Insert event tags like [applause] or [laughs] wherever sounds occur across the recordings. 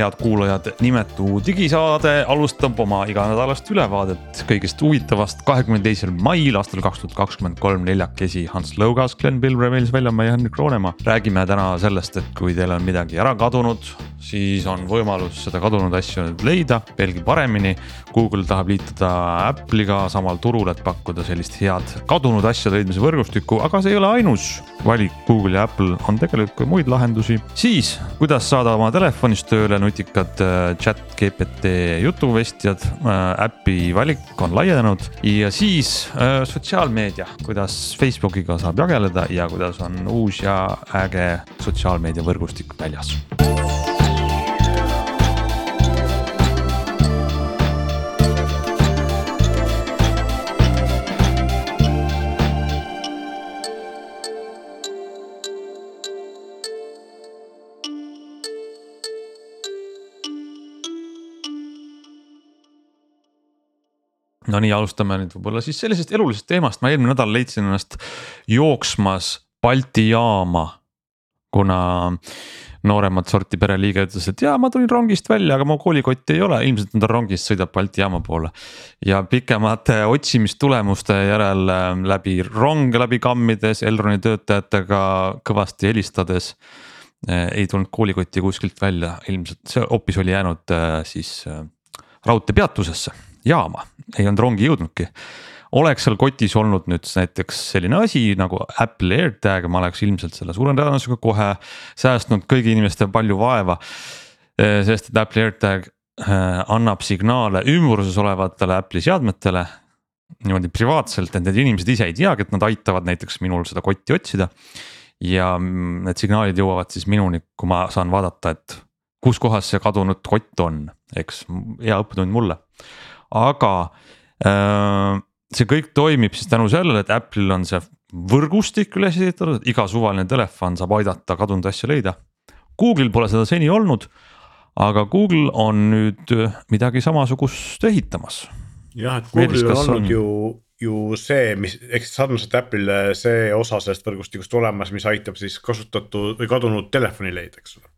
head kuulajad, nimetu digisaade alustab oma iganädalast ülevaadet kõigest huvitavast kahekümne teisel mail aastal kaks tuhat kakskümmend kolm neljakesi Hans Lõugas, Glen Pilvre, Meelis Veljamäe ja Henrik Roonemaa. räägime täna sellest, et kui teil on midagi ära kadunud, siis on võimalus seda kadunud asju nüüd leida veelgi paremini. Google tahab liituda Apple'iga samal turul, et pakkuda sellist head kadunud asjade leidmise võrgustikku, aga see ei ole ainus valik, Google ja Apple on tegelikult ka muid lahendusi. siis, kuidas saada oma telefonis tööle nutikad äh, chat GPT jutuvestjad äh,, äpi valik on laienenud ja siis äh, sotsiaalmeedia, kuidas Facebookiga saab jageleda ja kuidas on uus ja äge sotsiaalmeedia võrgustik väljas. No nii, alustame nüüd võib-olla siis sellisest elulisest teemast, ma eelmine nädal leidsin ennast jooksmas Balti jaama. kuna nooremat sorti pereliige ütles, et jaa, ma tulin rongist välja, aga mu koolikotti ei ole, ilmselt ta rongist sõidab Balti jaama poole. ja pikemate otsimistulemuste järel äh, läbi ronge läbi kammides, Elroni töötajatega kõvasti helistades äh, ei tulnud koolikotti kuskilt välja, ilmselt see hoopis oli jäänud äh, siis raudteepeatusesse jaama, ei olnud rongi jõudnudki. oleks seal kotis olnud nüüd näiteks selline asi nagu Apple AirTag, ma oleks ilmselt selle suure tõenäosusega kohe säästnud kõigi inimeste palju vaeva. Eh, sest et Apple AirTag eh, annab signaale ümbruses olevatele Apple'i seadmetele niimoodi privaatselt, et need inimesed ise ei teagi, et nad aitavad näiteks minul seda kotti otsida. ja need signaalid jõuavad siis minuni, kui ma saan vaadata, et kus kohas see kadunud kott on, eks hea õppetund mulle aga äh, see kõik toimib siis tänu sellele, et Apple'il on see võrgustik üles ehitatud, iga suvaline telefon saab aidata kadunud asju leida. Google'il pole seda seni olnud, aga Google on nüüd midagi samasugust ehitamas. jah, et Google'il on olnud on... ju ju see, mis ehk sarnaselt Apple'ile see osa sellest võrgustikust olemas, mis aitab siis kasutatud või kadunud telefoni leida, eks ole.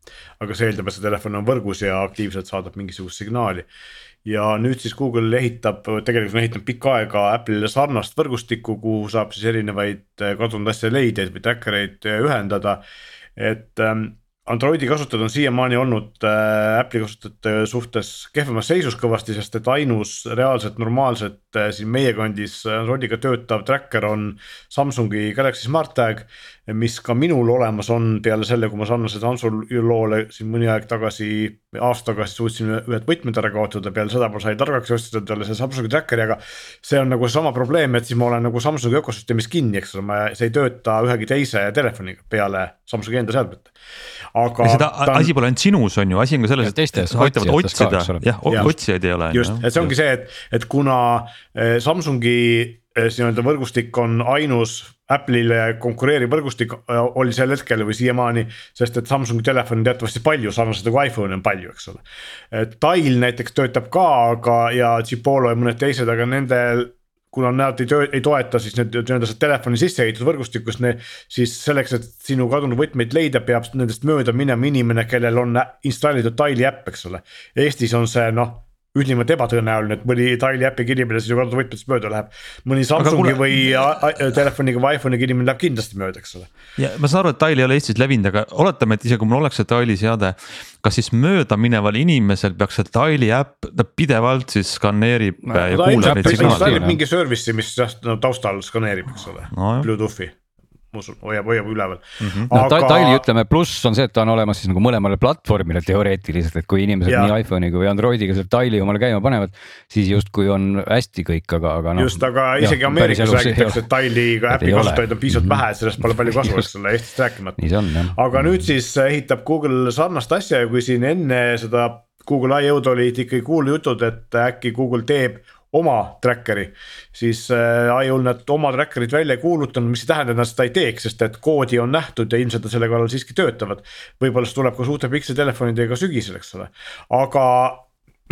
aga see eeldab, et see telefon on võrgus ja aktiivselt saadab mingisugust signaali ja nüüd siis Google ehitab, tegelikult on ehitanud pikka aega Apple'ile sarnast võrgustikku, kuhu saab siis erinevaid eh, kadunud asjade leidjaid või tracker eid eh, ühendada. et ähm, Androidi kasutajad on siiamaani olnud äh, Apple'i kasutajate suhtes kehvemas seisus kõvasti, sest et ainus reaalselt normaalselt äh, siin meie kandis Androidiga töötav tracker on Samsungi Galaxy SmartTag. Mis ka minul olemas on peale selle, kui ma sarnase Samsungi loole siin mõni aeg tagasi, aasta tagasi suutsin ühed võtmed ära kaotada, peale seda ma sain targaks otsida talle selle Samsungi tracker'i, aga. see on nagu seesama probleem, et siis ma olen nagu Samsungi ökosüsteemis kinni, eks ole, ma, see ei tööta ühegi teise telefoniga peale Samsungi enda seadmete aga. seda on... asi pole ainult sinus, on ju, asi on ka selles, et aitavad otsida, jah, otsijaid ei ole. just, et see ongi see, et, et kuna eh, Samsungi eh, nii-öelda võrgustik on ainus Apple'ile konkureeriv võrgustik eh, oli sel hetkel või siiamaani, sest et Samsungi telefone on teatavasti palju, sarnaselt nagu iPhone'i on palju, eks ole. Tile näiteks töötab ka, aga ja Chipolo ja mõned teised, aga nendel kuna nad ei, töö, ei toeta siis nüüd nii-öelda seda telefoni sisse ehitatud võrgustikust, siis selleks, et sinu kadunud võtmeid leida, peab nendest mööda minema inimene, kellel on installitud Tile'i äpp, eks ole. Eestis on see noh ülimalt ebatõenäoline, et mõni Tile'i äpiga inimene sinu kaudu võtmetest mööda läheb. mõni Samsungi kuule... või telefoniga või iPhone'iga inimene läheb kindlasti mööda, eks ole. ja ma saan aru, et Tile ei ole Eestis levinud, aga oletame, et isegi kui mul oleks see Tile'i seade. kas siis mööda mineval inimesel peaks see Tile'i äpp, ta pidevalt siis skaneerib no, ja kuulab neid signaale? mingi service'i, mis no, taustal skaneerib, eks ole no,, Bluetoothi ma usun, hoiab, hoiab üleval mm. -hmm. no Aga... Tile ütleme, pluss on see, et ta on olemas siis nagu mõlemale platvormile teoreetiliselt, et kui inimesed ja. nii iPhone'iga või Androidiga selle Tile'i omale käima panevad. siis justkui on hästi kõik, aga, aga noh. just, aga isegi ja, Ameerikas räägitakse, et Tile'iga äpi kasutajaid on piisavalt mm -hmm. vähe, sellest pole palju kasu, eks ole, Eestist rääkimata. aga nüüd siis ehitab Google sarnast asja ja kui siin enne seda Google I.O-d olid ikkagi kuulujutud, et äkki Google teeb oma tracker'i, siis äh, IO-l nad oma tracker'it välja ei kuulutanud, mis ei tähenda, et nad seda ei teeks, sest et koodi on nähtud ja ilmselt nad selle kallal siiski töötavad. võib-olla see tuleb ka suurte pikseltelefonidega sügisel, eks ole, aga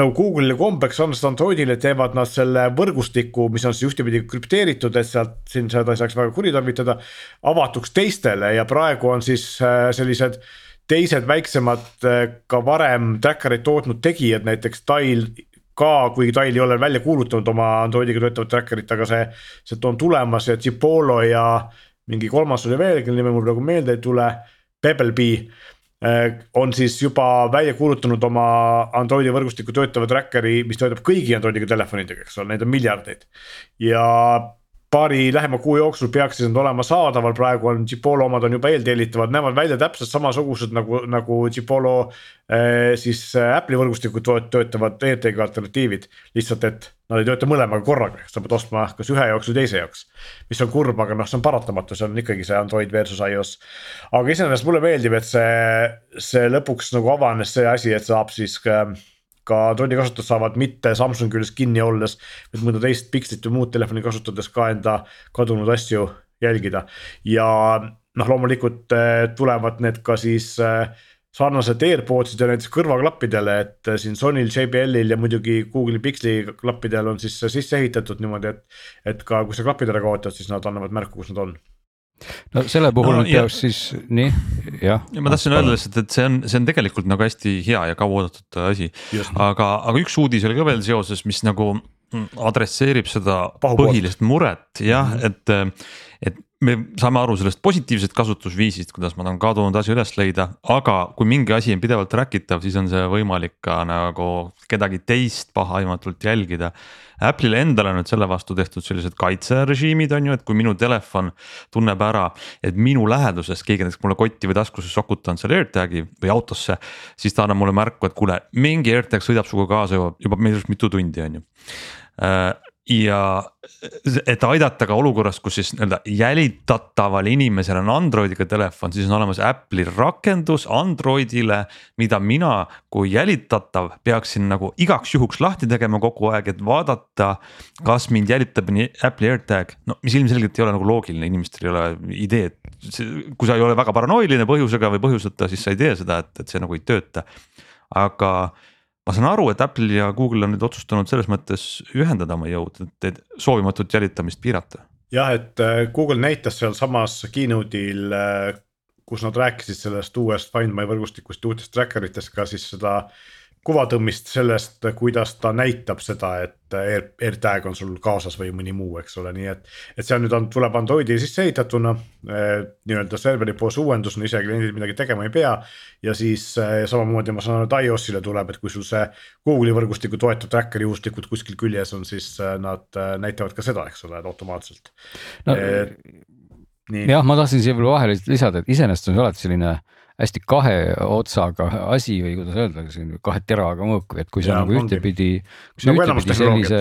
nagu Google'ile kombeks on, seda Androidile teevad nad selle võrgustiku, mis on siis ühtepidi krüpteeritud, et sealt siin seda ei saaks väga kuritarvitada. avatuks teistele ja praegu on siis äh, sellised teised väiksemad ka varem tracker'id tootnud tegijad, näiteks Tile ka, kuigi Tile ei ole välja kuulutanud oma Androidiga töötavat tracker'it, aga see, see on tulemas ja Chipolo ja mingi kolmas oli veel, kelle nime mul praegu meelde ei tule, Pebblebee eh, on siis juba välja kuulutanud oma Androidi võrgustiku töötava tracker'i, mis töötab kõigi Androidiga telefonidega, eks ole, neid on miljardeid. ja paari lähema kuu jooksul peaksid nad olema saadaval, praegu on Chipolo omad on juba eeltellitavad, näevad välja täpselt samasugused nagu, nagu Chipolo eh, siis eh, Apple'i võrgustikud töötavad ERTG alternatiivid. lihtsalt, et nad ei tööta mõlemaga korraga, sa pead ostma kas ühe jaoks või teise jaoks. mis on kurb, aga noh, see on paratamatu, see on ikkagi see Android versus iOS. aga iseenesest mulle meeldib, et see, see lõpuks nagu avanes see asi, et saab siis äh, ka Androidi kasutajad saavad mitte Samsungi küljes kinni olles, vaid mõnda teist Pixelit või muud telefoni kasutades ka enda kadunud asju jälgida. ja noh, loomulikult eh, tulevad need ka siis eh, sarnased AirPodsid ja näiteks kõrvaklappidele, et eh, siin Sonyl, JBL-il ja muidugi Google'i Pixeli klappidel on siis sisse ehitatud niimoodi, et. et ka kui sa klapid ära kaotad, siis nad annavad märku, kus nad on no selle puhul no, peaks siis nii, jah. ja ma tahtsin öelda lihtsalt, et see on, see on tegelikult nagu hästi hea ja kauaoodatud asi, aga, aga üks uudis oli ka veel seoses, mis nagu adresseerib seda Pahupoort. põhilist muret jah mm, -hmm. et, et me saame aru sellest positiivsest kasutusviisist, kuidas ma tahan kadunud asja üles leida, aga kui mingi asi on pidevalt track itav, siis on see võimalik ka nagu kedagi teist pahaaimatult jälgida. Apple'ile endale on nüüd selle vastu tehtud sellised kaitserežiimid on ju, et kui minu telefon tunneb ära, et minu läheduses keegi näiteks mulle kotti või taskusse sokutanud selle AirTag'i või autosse. siis ta annab mulle märku, et kuule, mingi AirTag sõidab sinuga kaasa juba, juba mitu tundi on ju äh, ja et aidata ka olukorras, kus siis nii-öelda jälitataval inimesel on Androidiga telefon, siis on olemas Apple'i rakendus Androidile. mida mina kui jälitatav peaksin nagu igaks juhuks lahti tegema kogu aeg, et vaadata, kas mind jälitab nii Apple'i AirTag, no mis ilmselgelt ei ole nagu loogiline, inimestel ei ole ideed. kui sa ei ole väga paranoiline põhjusega või põhjuseta, siis sa ei tee seda, et, et see nagu ei tööta, aga ma saan aru, et Apple ja Google on nüüd otsustanud selles mõttes ühendada oma jõud, et soovimatut jälitamist piirata. jah, et äh, Google näitas sealsamas keynote'il, äh, kus nad rääkisid sellest uuest Find My võrgustikust ja uutest tracker itest ka siis seda kuvatõmmist sellest, kuidas ta näitab seda, et Air, AirTag on sul kaasas või mõni muu, eks ole, nii et. et see on nüüd on, tuleb Androidi sisse ehitatuna eh, nii-öelda serveri poolse uuendusena, ise kliendid midagi tegema ei pea. ja siis eh, samamoodi ma saan aru, et iOS-ile tuleb, et kui sul see Google'i võrgustiku toetav tracker juhuslikult kuskil küljes on, siis eh, nad eh, näitavad ka seda, eks ole, automaatselt no,. jah, ma tahtsin siia veel vahele lisada, et iseenesest on see alati selline hästi kahe otsaga asi või kuidas öelda, kahe teraga mõõk et kui sa ja, nagu ühtepidi. kui sa nagu ühtepidi sellise,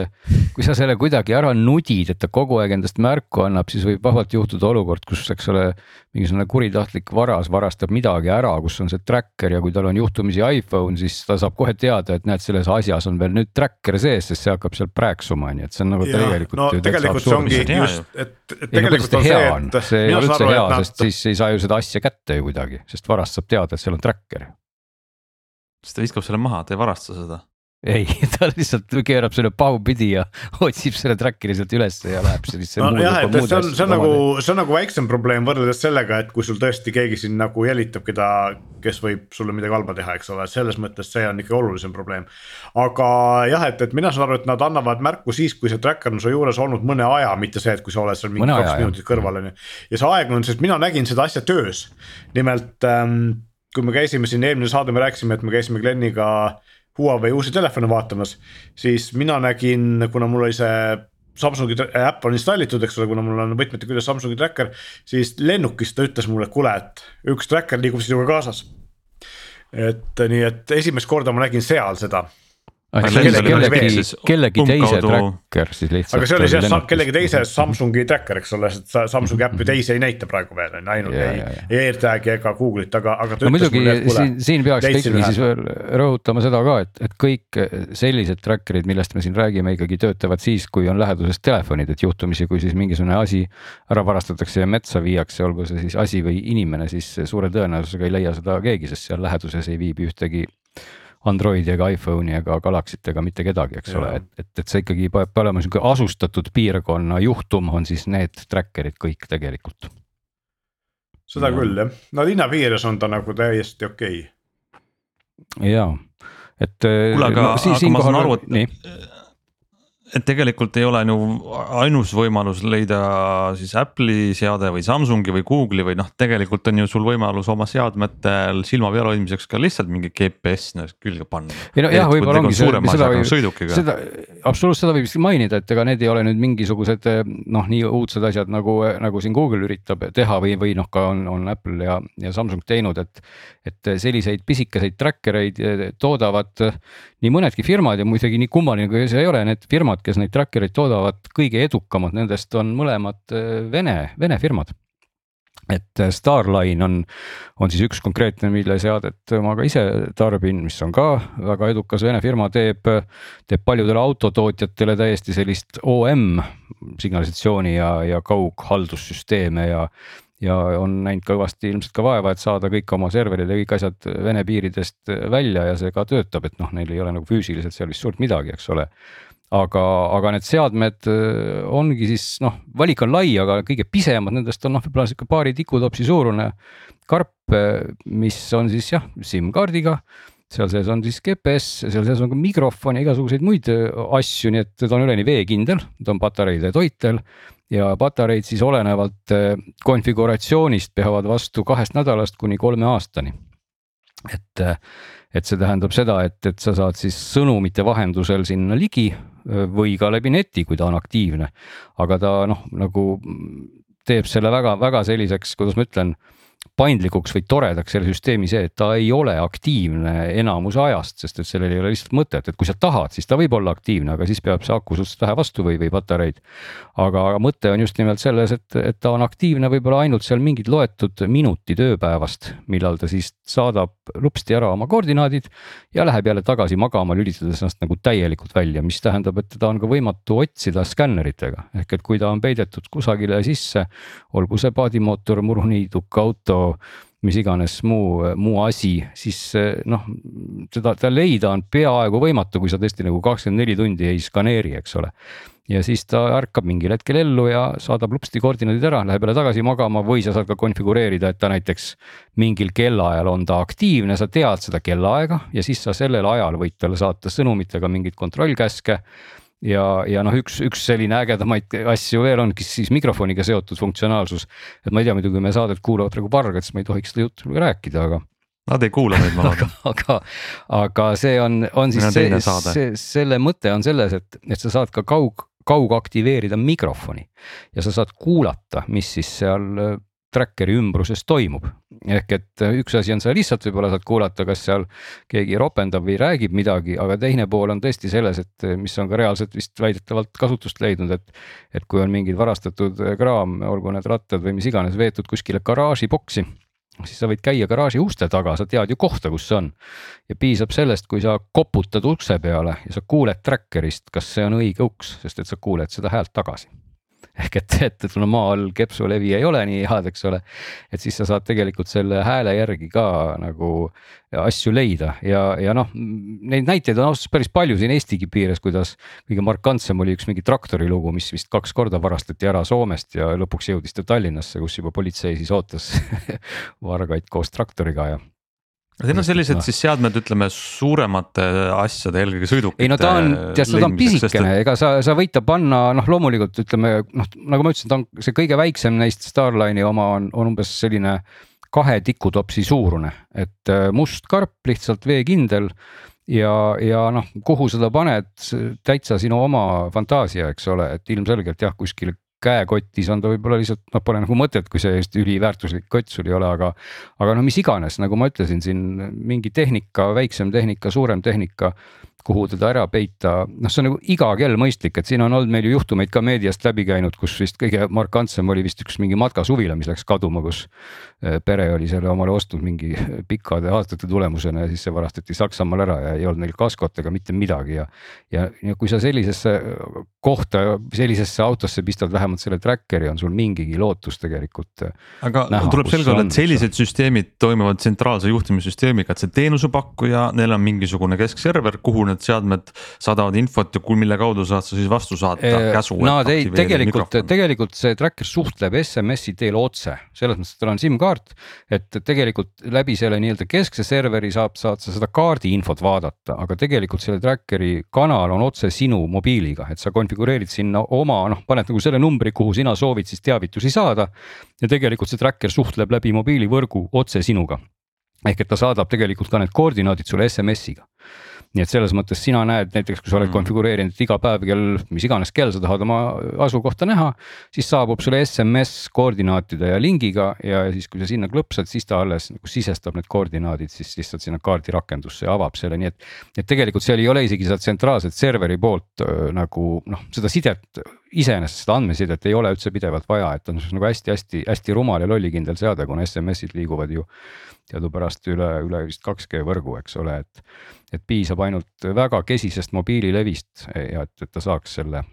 kui sa selle kuidagi ära nudid, et ta kogu aeg endast märku annab, siis võib vabalt juhtuda olukord, kus, eks ole. mingisugune kuritahtlik varas varastab midagi ära, kus on see tracker ja kui tal on juhtumisi iPhone, siis ta saab kohe teada, et näed, selles asjas on veel nüüd tracker sees, sest see hakkab seal prääksuma, nii et see on nagu ja, tegelikult. no tegelikult see ongi just, et, et tegelikult on see, et. see ei ole üldse hea, sest siis ei saa ju seda asja kätte ju kuidagi, sest varast pärast saab teada, et seal on tracker. siis ta viskab selle maha, ta ei varasta seda ei, [laughs] ta lihtsalt keerab selle pahupidi ja [laughs] otsib selle tracker'i sealt ülesse ja läheb sellisesse no,. jah, et see on, see on nagu, see on nagu väiksem probleem võrreldes sellega, et kui sul tõesti keegi siin nagu jälitab, keda, kes võib sulle midagi halba teha, eks ole, selles mõttes see on ikka olulisem probleem. aga jah, et, et mina saan aru, et nad annavad märku siis, kui see tracker on su juures olnud mõne aja, mitte see, et kui sa oled seal mingi kaks minutit kõrval on ju. ja see aeg on, sest mina nägin seda asja töös, nimelt ähm, kui me käisime siin eelmine saade, me rääkisime, et me käisime Gleniga Huawei uusi telefone vaatamas, siis mina nägin, kuna mul oli see Samsungi äpp on installitud, eks ole, kuna mul on võtmete küljes Samsungi tracker, siis lennukis ta ütles mulle, kuule, et üks tracker liigub sinuga kaasas. et nii, et esimest korda ma nägin seal seda kellegi, kellegi teise tracker siis lihtsalt. aga see oli see kellegi teise Samsungi tracker, eks ole, sest Samsungi äppi teisi ei näita praegu veel, on ainult ja, ei, ei AirTag'i ega Google'it, aga, aga. no muidugi siin, siin peaks ikkagi siis veel rõhutama seda ka, et, et kõik sellised tracker'id, millest me siin räägime, ikkagi töötavad siis, kui on läheduses telefonid, et juhtumisi, kui siis mingisugune asi ära varastatakse ja metsa viiakse, olgu see siis asi või inimene, siis suure tõenäosusega ei leia seda keegi, sest seal läheduses ei viibi ühtegi Androidi ega iPhone'i ega Galaxy't ega mitte kedagi, eks ja. ole, et, et, et see ikkagi peab olema sihuke asustatud piirkonna juhtum, on siis need tracker'id kõik tegelikult seda ja. küll jah, no linna piires on ta nagu täiesti okei okay.. ja, et. kuule, aga no,, aga ma saan aru, et nii et tegelikult ei ole ju ainus võimalus leida siis Apple'i seade või Samsungi või Google'i või noh, tegelikult on ju sul võimalus oma seadmetel silma peal hoidmiseks ka lihtsalt mingi GPS külge panna. ei no jah, võib-olla ongi see, seda võib, seda absoluutselt seda võib vist mainida, et ega need ei ole nüüd mingisugused noh, nii õudsed asjad nagu, nagu siin Google üritab teha või, või noh, ka on, on Apple ja, ja Samsung teinud, et. et selliseid pisikeseid tracker eid toodavad nii mõnedki firmad ja muidugi nii kummaline kui see ei ole, need firmad, kes neid tracker eid toodavad, kõige edukamad nendest on mõlemad äh, Vene, Vene firmad et äh, Starline on, on siis üks konkreetne, mille seadet ma ka ise tarbin, mis on ka väga edukas Vene firma, teeb, teeb paljudele autotootjatele täiesti sellist OM signalisatsiooni ja, ja kaughaldussüsteeme ja ja on näinud kõvasti ilmselt ka vaeva, et saada kõik oma serverid ja kõik asjad Vene piiridest välja ja see ka töötab, et noh, neil ei ole nagu füüsiliselt seal vist suurt midagi, eks ole. Aga, aga need seadmed äh, ongi siis noh, valik on lai, aga kõige pisemad nendest on noh, võib-olla sihuke paari tikutopsi suurune karp, äh, mis on siis jah, SIM-kaardiga seal sees on siis GPS, seal sees on ka mikrofon ja igasuguseid muid äh, asju, nii et ta on üleni veekindel, ta on patareide toitel ja patareid siis olenevalt konfiguratsioonist peavad vastu kahest nädalast kuni kolme aastani. Et, eh, et see tähendab seda, et, et sa saad siis sõnumite vahendusel sinna ligi eh, või ka läbi neti, kui ta on aktiivne. aga ta noh, nagu teeb selle väga-väga selliseks, kuidas ma ütlen paindlikuks või toredaks selle süsteemi see, et ta ei ole aktiivne enamuse ajast, sest et sellel ei ole lihtsalt mõtet, et kui sa tahad, siis ta võib olla aktiivne, aga siis peab see aku suhteliselt vähe vastu või, või patareid. aga mõte on just nimelt selles, et, et ta on aktiivne võib-olla ainult seal mingid loetud minutid ööpäevast, millal ta siis saadab lupsti ära oma koordinaadid ja läheb jälle tagasi magama, lülitades ennast nagu täielikult välja, mis tähendab, et teda on ka võimatu otsida skänneritega. ehk et kui ta on peidetud kusagile sisse, olgu see paadimootor, muruniiduk, auto mis iganes muu, muu asi, siis noh, seda, seda leida on peaaegu võimatu, kui sa tõesti nagu kakskümmend neli tundi ei skaneeri, eks ole. ja siis ta ärkab mingil hetkel ellu ja saadab lupsti koordinaadid ära, läheb jälle tagasi magama või sa saad ka konfigureerida, et ta näiteks mingil kellaajal on ta aktiivne, sa tead seda kellaaega ja siis sa sellel ajal võid talle saata sõnumitega mingeid kontrollkäske ja, ja noh, üks, üks selline ägedamaid asju veel ongi siis mikrofoniga seotud funktsionaalsus. et ma ei tea, muidugi meie saadet kuulavad praegu pargad, siis ma ei tohiks seda juttu rääkida, aga. Nad ei kuula meid, ma [laughs] loodan. aga, aga see on, on siis see, see, selle mõte on selles, et, et sa saad ka kaug, kaugaktiveerida mikrofoni ja sa saad kuulata, mis siis seal tracker'i ümbruses toimub. ehk et äh, üks asi on sa lihtsalt võib-olla saad kuulata, kas seal keegi ropendab või räägib midagi, aga teine pool on tõesti selles, et äh, mis on ka reaalselt vist väidetavalt kasutust leidnud, et. et kui on mingid varastatud äh, kraam, olgu need rattad või mis iganes veetud kuskile garaažiboksi siis sa võid käia garaaži uste taga, sa tead ju kohta, kus see on. ja piisab sellest, kui sa koputad ukse peale ja sa kuuled tracker'ist, kas see on õige uks, sest et sa kuuled seda häält tagasi ehk et, et sul maa all kepsulevi ei ole nii head, eks ole. et siis sa saad tegelikult selle hääle järgi ka nagu asju leida ja, ja noh, neid näiteid on ausalt öeldes päris palju siin Eestigi piires, kuidas. kõige markantsem oli üks mingi traktori lugu, mis vist kaks korda varastati ära Soomest ja lõpuks jõudis ta Tallinnasse, kus juba politsei siis ootas [laughs] vargaid koos traktoriga ja Need on sellised no. siis seadmed, ütleme suuremate asjade, eelkõige sõidukite. ei no ta on, tead ta on pisikene, ega sa, sa võid ta panna noh, loomulikult ütleme noh, nagu ma ütlesin, ta on see kõige väiksem neist Starline'i oma on, on umbes selline kahe tikutopsi suurune, et äh, must karp, lihtsalt veekindel ja, ja noh, kuhu seda paned, täitsa sinu oma fantaasia, eks ole, et ilmselgelt jah, kuskil käekotis on ta võib-olla lihtsalt noh, pole nagu mõtet, kui see just üliväärtuslik kott sul ei ole, aga. aga no mis iganes, nagu ma ütlesin siin mingi tehnika, väiksem tehnika, suurem tehnika kuhu teda ära peita, noh, see on nagu iga kell mõistlik, et siin on olnud meil ju juhtumeid ka meediast läbi käinud, kus vist kõige markantsem oli vist üks mingi matkasuvila, mis läks kaduma, kus. Eh, pere oli selle omale ostnud mingi pikkade aastate tulemusena ja siis see varastati Saksamaal ära ja ei olnud neil kaskot ega mitte midagi ja. ja, ja kui sa sellisesse kohta, sellisesse autosse pistad vähemalt selle tracker'i, on sul mingigi lootus tegelikult. Aga näha, tuleb selge olla, et sellised süsteemid toimuvad tsentraalse juhtimissüsteemiga, et see teenusepakkuja, neil on mingisugune keskserver, kuhu need need seadmed saadavad infot ja mille kaudu saad sa siis vastu saata käsu. Nad ei, tegelikult, tegelikult see tracker suhtleb SMS-i teel otse, selles mõttes, et tal on SIM-kaart. et tegelikult läbi selle nii-öelda keskse serveri saab, saad sa seda kaardi infot vaadata, aga tegelikult selle tracker'i kanal on otse sinu mobiiliga, et sa konfigureerid sinna oma noh, paned nagu selle numbri, kuhu sina soovid siis teavitusi saada. ja tegelikult see tracker suhtleb läbi mobiilivõrgu otse sinuga ehk et ta saadab tegelikult ka need koordinaadid sulle SMS-iga nii et selles mõttes sina näed näiteks, kui sa oled mm. konfigureerinud iga päev kell, mis iganes kell sa tahad oma asukohta näha, siis saabub sulle SMS koordinaatide ja lingiga ja siis, kui sa sinna klõpsad, siis ta alles nagu sisestab need koordinaadid siis lihtsalt sinna kaardirakendusse ja avab selle, nii et. et tegelikult seal ei ole isegi seda tsentraalset serveri poolt nagu noh, seda sidet iseenesest seda andmesidet ei ole üldse pidevalt vaja, et on nagu hästi-hästi-hästi rumal ja lollikindel seade, kuna SMS-id liiguvad ju teadupärast üle, üle vist 2G võrgu, eks ole, et. et piisab ainult väga kesisest mobiililevist ja et, et ta saaks selle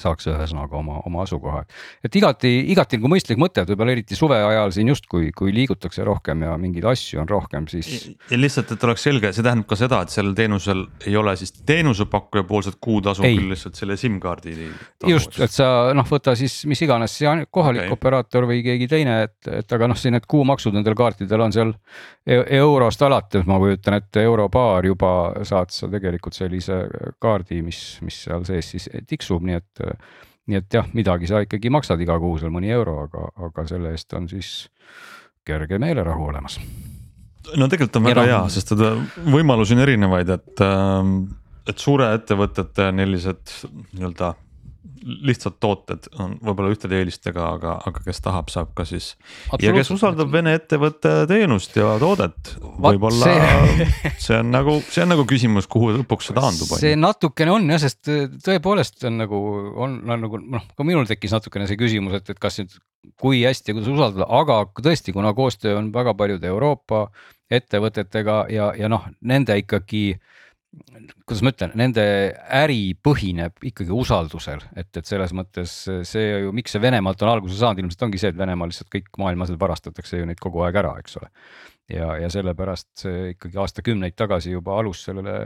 saaks ühesõnaga oma, oma asukoha. et igati, igati nagu mõistlik mõte, et võib-olla eriti suve ajal siin justkui, kui liigutakse rohkem ja mingeid asju on rohkem, siis. ja lihtsalt, et oleks selge, see tähendab ka seda, et sellel teenusel ei ole siis teenusepakkuja poolset kuutasu, küll lihtsalt selle SIM-kaardi. just, et sa noh, võta siis mis iganes kohalik okay. operaator või keegi teine, et, et aga noh, siin need kuumaksud nendel kaartidel on seal e eurost alates, ma kujutan ette, euro-paar juba saad sa tegelikult sellise kaardi, mis, mis seal sees siis tiksub, nii et nii et jah, midagi sa ikkagi maksad iga kuu seal mõni euro, aga, aga selle eest on siis kerge meelerahu olemas. no tegelikult on väga hea, sest et võimalusi on erinevaid, et, ähm, et suurettevõtete sellised nii-öelda lihtsad tooted on võib-olla ühtede eelistega, aga, aga kes tahab, saab ka siis. ja kes usaldab Vene ettevõtte teenust ja toodet, võib-olla see... [laughs] see on nagu, see on nagu küsimus, kuhu lõpuks see taandub. see natukene on jah, sest tõepoolest on nagu, on, on nagu noh, ka minul tekkis natukene see küsimus, et, et kas nüüd, kui hästi ja kuidas usaldada, aga tõesti, kuna koostöö on väga paljude Euroopa ettevõtetega ja, ja noh, nende ikkagi kuidas ma ütlen, nende äri põhineb ikkagi usaldusel, et, et selles mõttes see ju, miks see Venemaalt on alguse saanud, ilmselt ongi see, et Venemaal lihtsalt kõik maailmas varastatakse ju neid kogu aeg ära, eks ole. ja, ja sellepärast see ikkagi aastakümneid tagasi juba alus sellele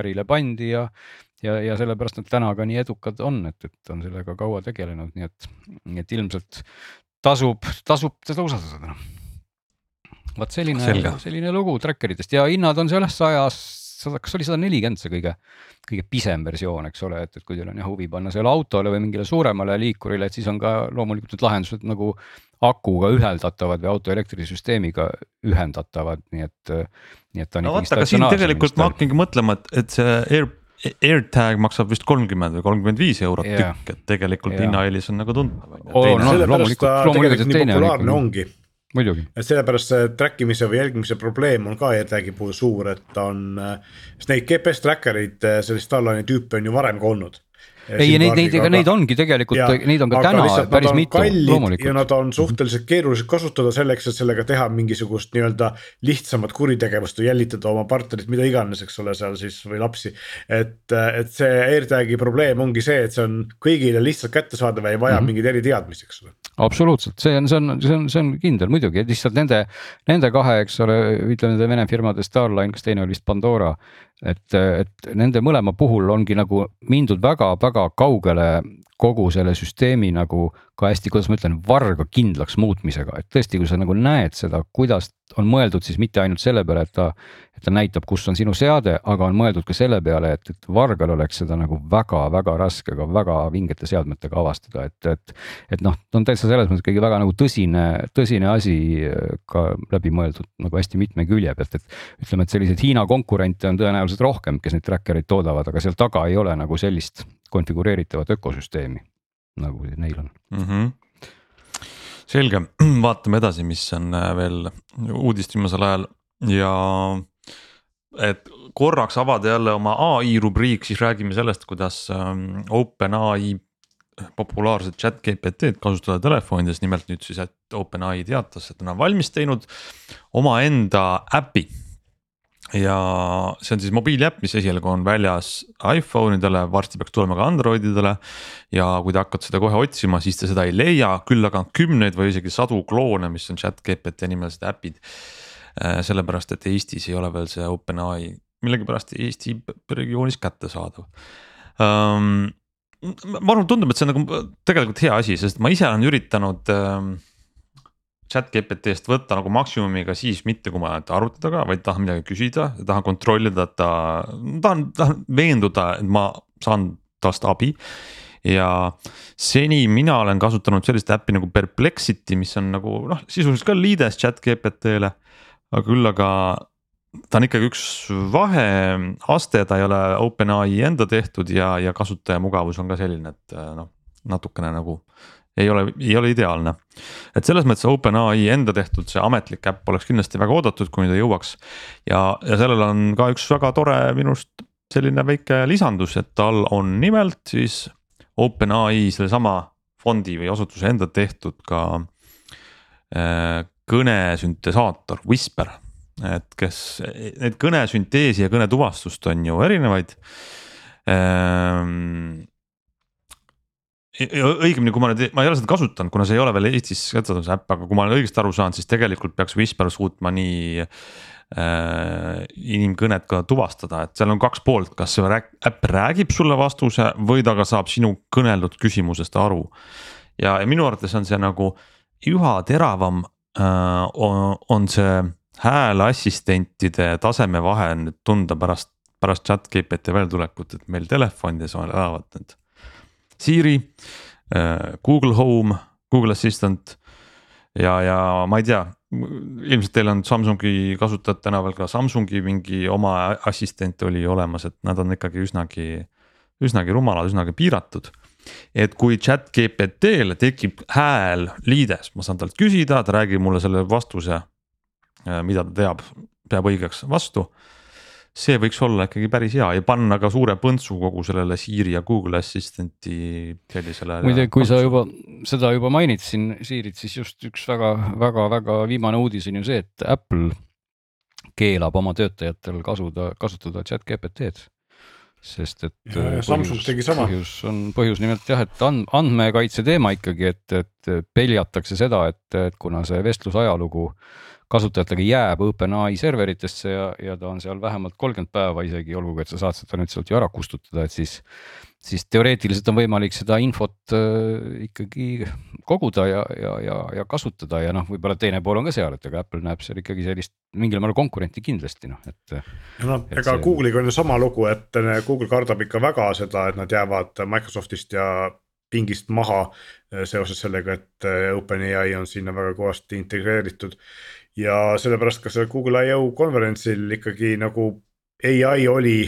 ärile pandi ja, ja, ja sellepärast nad täna ka nii edukad on, et, et on sellega kaua tegelenud, nii et, nii et ilmselt tasub, tasub seda usaldada. Vot selline, selline lugu tracker itest ja hinnad on selles sajas sada, kas oli sada nelikümmend see kõige, kõige pisem versioon, eks ole, et, et kui teil on jah huvi panna sellele autole või mingile suuremale liikurile, et siis on ka loomulikult need lahendused nagu akuga ühendatavad või auto elektrisüsteemiga ühendatavad, nii et, nii et ta on no aga siin tegelikult ma hakkangi mõtlema, et, et see Air AirTag maksab vist kolmkümmend või kolmkümmend viis eurot yeah. tükk, et tegelikult hinnaeelis on nagu tuntav. sellepärast ta tegelikult nii populaarne ongi muidugi. Et sellepärast see track imise või jälgimise probleem on ka AirTagi puhul suur, et on, sest neid GPS tracker eid, sellist Starline'i tüüpe on ju varem ka olnud ei, neid, neid, ega neid ongi tegelikult, neid on ka täna päris mitu, loomulikult. ja nad on suhteliselt keerulised kasutada selleks, et sellega teha mingisugust nii-öelda lihtsamat kuritegevust või jälitada oma partnerit, mida iganes, eks ole, seal siis või lapsi. et, et see AirTagi probleem ongi see, et see on kõigile lihtsalt kättesaadav ja ei vaja mm -hmm. mingeid eriteadmisi, eks ole. Absoluutselt, see on, see on, see on, see on kindel muidugi, lihtsalt nende, nende kahe, eks ole, ütleme nende Vene firmade Starline, kas teine oli vist Pandora et, et nende mõlema puhul ongi nagu mindud väga-väga kaugele kogu selle süsteemi nagu ka hästi, kuidas ma ütlen, varga kindlaks muutmisega, et tõesti, kui sa nagu näed seda, kuidas on mõeldud siis mitte ainult selle peale, et ta, et ta näitab, kus on sinu seade, aga on mõeldud ka selle peale, et, et vargal oleks seda nagu väga-väga raske, aga väga vingete seadmetega avastada, et, et. et noh, ta on täitsa selles mõttes ikkagi väga nagu tõsine, tõsine asi ka läbi mõeldud nagu hästi mitme külje pealt, et. ütleme, et selliseid Hiina konkurente on tõenäoliselt rohkem, kes neid tracker eid toodavad, aga seal taga ei ole nagu sellist konfigureeritavat ökosüsteemi nagu neil on. Mm. -hmm selge, [clears throat] vaatame edasi, mis on äh, veel uudist viimasel ajal. Ja et korraks avada jälle oma ai rubriik, siis räägime sellest, kuidas ähm, OpenAI populaarset chat GPT-d kasutada telefonides, nimelt nüüd siis, et OpenAI teatas, et nad on valmis teinud omaenda äpi ja see on siis mobiiliäpp, mis esialgu on väljas iPhone idele, varsti peaks tulema ka Androididele. ja kui te hakkate seda kohe otsima, siis te seda ei leia, küll aga on kümneid või isegi sadu kloone, mis on chat GPT nimelised äpid. Äh, sellepärast, et Eestis ei ole veel see OpenAI millegipärast Eesti regioonis kättesaadav um,. ma arvan, tundub, et see on nagu tegelikult hea asi, sest ma ise olen üritanud um, chat GPT-st võtta nagu maksimumiga siis mitte, kui ma arvuti taga, vaid tahan midagi küsida, tahan kontrollida, et ta, tahan, tahan veenduda, et ma saan tast abi ja seni mina olen kasutanud sellist äppi nagu Perplexity, mis on nagu noh, sisuliselt ka liides chat GPT-le. aga küll, aga ta on ikkagi üks vaheaste, ta ei ole OpenAI enda tehtud ja, ja kasutajamugavus on ka selline, et noh, natukene nagu ei ole, ei ole ideaalne. et selles mõttes OpenAI enda tehtud see ametlik äpp oleks kindlasti väga oodatud, kuni ta jõuaks. ja, ja sellel on ka üks väga tore minu arust selline väike lisandus, et tal on nimelt siis OpenAI sellesama fondi või asutuse enda tehtud ka äh, kõnesüntesaator Whisper. et kes, neid kõnesünteesi ja kõnetuvastust on ju erinevaid ähm, õigemini, kui ma nüüd, ma ei ole seda kasutanud, kuna see ei ole veel Eestis kättesaadav see äpp, aga kui ma olen õigesti aru saanud, siis tegelikult peaks Whisper suutma nii äh, inimkõnet ka tuvastada, et seal on kaks poolt, kas see äpp räägib sulle vastuse või ta ka saab sinu kõneldud küsimusest aru. ja, ja minu arvates on see nagu üha teravam äh, on, on see hääleassistentide tasemevahe nüüd tunda pärast, pärast chat GPT väljatulekut, et meil telefonides elavad need Siri, äh, Google Home, Google Assistant ja, ja ma ei tea, ilmselt teil on Samsungi kasutajad tänaval ka. Samsungi mingi oma assistent oli olemas, et nad on ikkagi üsnagi, üsnagi rumalad, üsnagi piiratud. Et kui chat GPT-le tekib hääl liides, ma saan talt küsida, ta räägib mulle selle vastuse, äh, mida ta teab, peab õigeks vastu see võiks olla ikkagi päris hea ja panna ka suure põntsu kogu sellele Siri ja Google Assistant'i sellisele. muide, kui sa juba seda juba mainid siin Sirit, siis just üks väga-väga-väga viimane uudis on ju see, et Apple keelab oma töötajatel kasuda, kasutada chat GPT-d sest et. Samsung tegi sama. põhjus on, põhjus nimelt jah, et and, andmekaitse teema ikkagi, et, et peljatakse seda, et, et kuna see vestlusajalugu kasutajatega jääb OpenAI serveritesse ja, ja ta on seal vähemalt kolmkümmend päeva isegi, olgugi et sa saad seda nüüd sealt ju ära kustutada, et siis siis teoreetiliselt on võimalik seda infot äh, ikkagi koguda ja, ja, ja, ja kasutada ja noh, võib-olla teine pool on ka seal, et ega Apple näeb seal ikkagi sellist mingil määral konkurenti kindlasti noh, et. noh, ega see... Google'iga on ju sama lugu, et äh, Google kardab ikka väga seda, et nad jäävad Microsoftist ja pingist maha äh, seoses sellega, et äh, OpenAI on sinna väga kõvasti integreeritud ja sellepärast ka sellel Google I.O konverentsil ikkagi nagu ai oli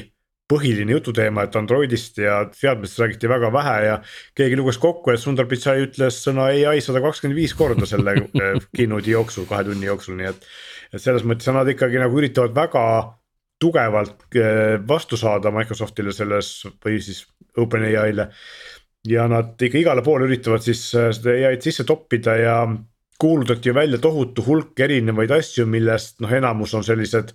põhiline jututeema, et Androidist ja seadmetest räägiti väga vähe ja keegi luges kokku, et Sundar Pichai ütles sõna ai sada kakskümmend viis korda selle [laughs] eh, keynote'i jooksul, kahe tunni jooksul, nii et. et selles mõttes nad ikkagi nagu üritavad väga tugevalt eh, vastu saada Microsoftile selles või siis OpenAI-le. ja nad ikka igale poole üritavad siis eh, seda ai-d sisse toppida ja kuulutati välja tohutu hulk erinevaid asju, millest noh, enamus on sellised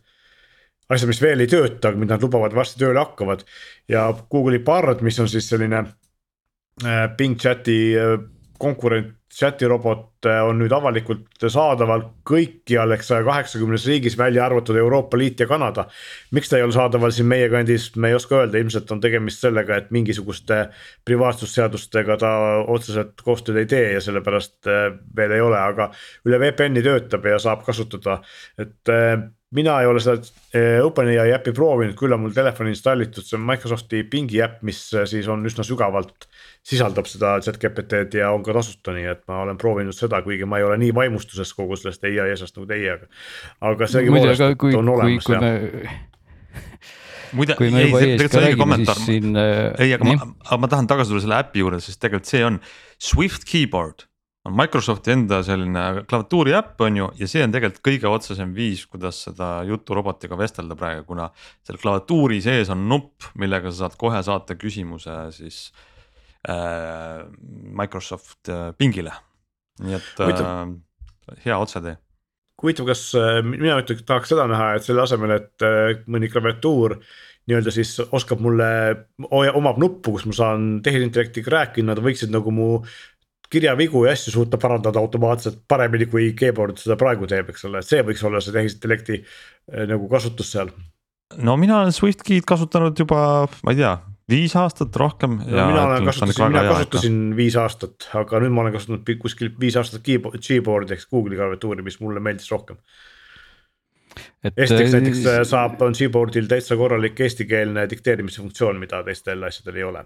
asjad, mis veel ei tööta, mida nad lubavad varsti tööle hakkavad. ja Google'i Bard, mis on siis selline äh, Bing chat'i äh, konkurent, chat'i robot äh, on nüüd avalikult saadaval kõikjal ehk saja kaheksakümnes riigis, välja arvatud Euroopa Liit ja Kanada. miks ta ei ole saadaval siin meie kandis, me ei oska öelda, ilmselt on tegemist sellega, et mingisuguste privaatsusseadustega ta otseselt koostööd ei tee ja sellepärast veel ei ole, aga üle VPN-i töötab ja saab kasutada, et mina ei ole seda eh, OpenAI äppi proovinud, küll on mul telefoni installitud, see on Microsofti pingi äpp, mis eh, siis on üsna sügavalt. sisaldab seda chat GPT-d ja on ka tasuta, nii et ma olen proovinud seda, kuigi ma ei ole nii vaimustuses kogu sellest ai asjast nagu teie, aga. aga sellegipoolest on olemas jah me... muide, ei, tegelikult see õige kommentaar, äh, ei, aga ma, aga ma tahan tagasi tulla selle äpi juurde, sest tegelikult see on Swift keyboard on Microsofti enda selline klaviatuuri äpp on ju ja see on tegelikult kõige otsesem viis, kuidas seda juturobotiga vestelda praegu, kuna seal klaviatuuri sees on nupp, millega sa saad kohe saata küsimuse siis äh, Microsoft äh, pingile. nii et äh, hea otsetee. huvitav, kas äh, mina ütleks, tahaks seda näha, et selle asemel, et äh, mõni klaviatuur nii-öelda siis oskab mulle, omab nuppu, kus ma saan tehisintellektiga rääkida, nad võiksid nagu mu kirjavigu ja asju suuta parandada automaatselt paremini, kui keyboard seda praegu teeb, eks ole, et see võiks olla see tehisintellekti eh, nagu kasutus seal no mina olen SwiftKey'd kasutanud juba, ma ei tea, viis aastat rohkem no,. mina olen kasutasin, mina kasutasin hea, viis aastat, aga nüüd ma olen kasutanud kuskil viis aastat Gboard'i ehk Google'i klaviatuuri, mis mulle meeldis rohkem. Esiteks näiteks äh, saab, on Gboard'il täitsa korralik eestikeelne dikteerimise funktsioon, mida teistel asjadel ei ole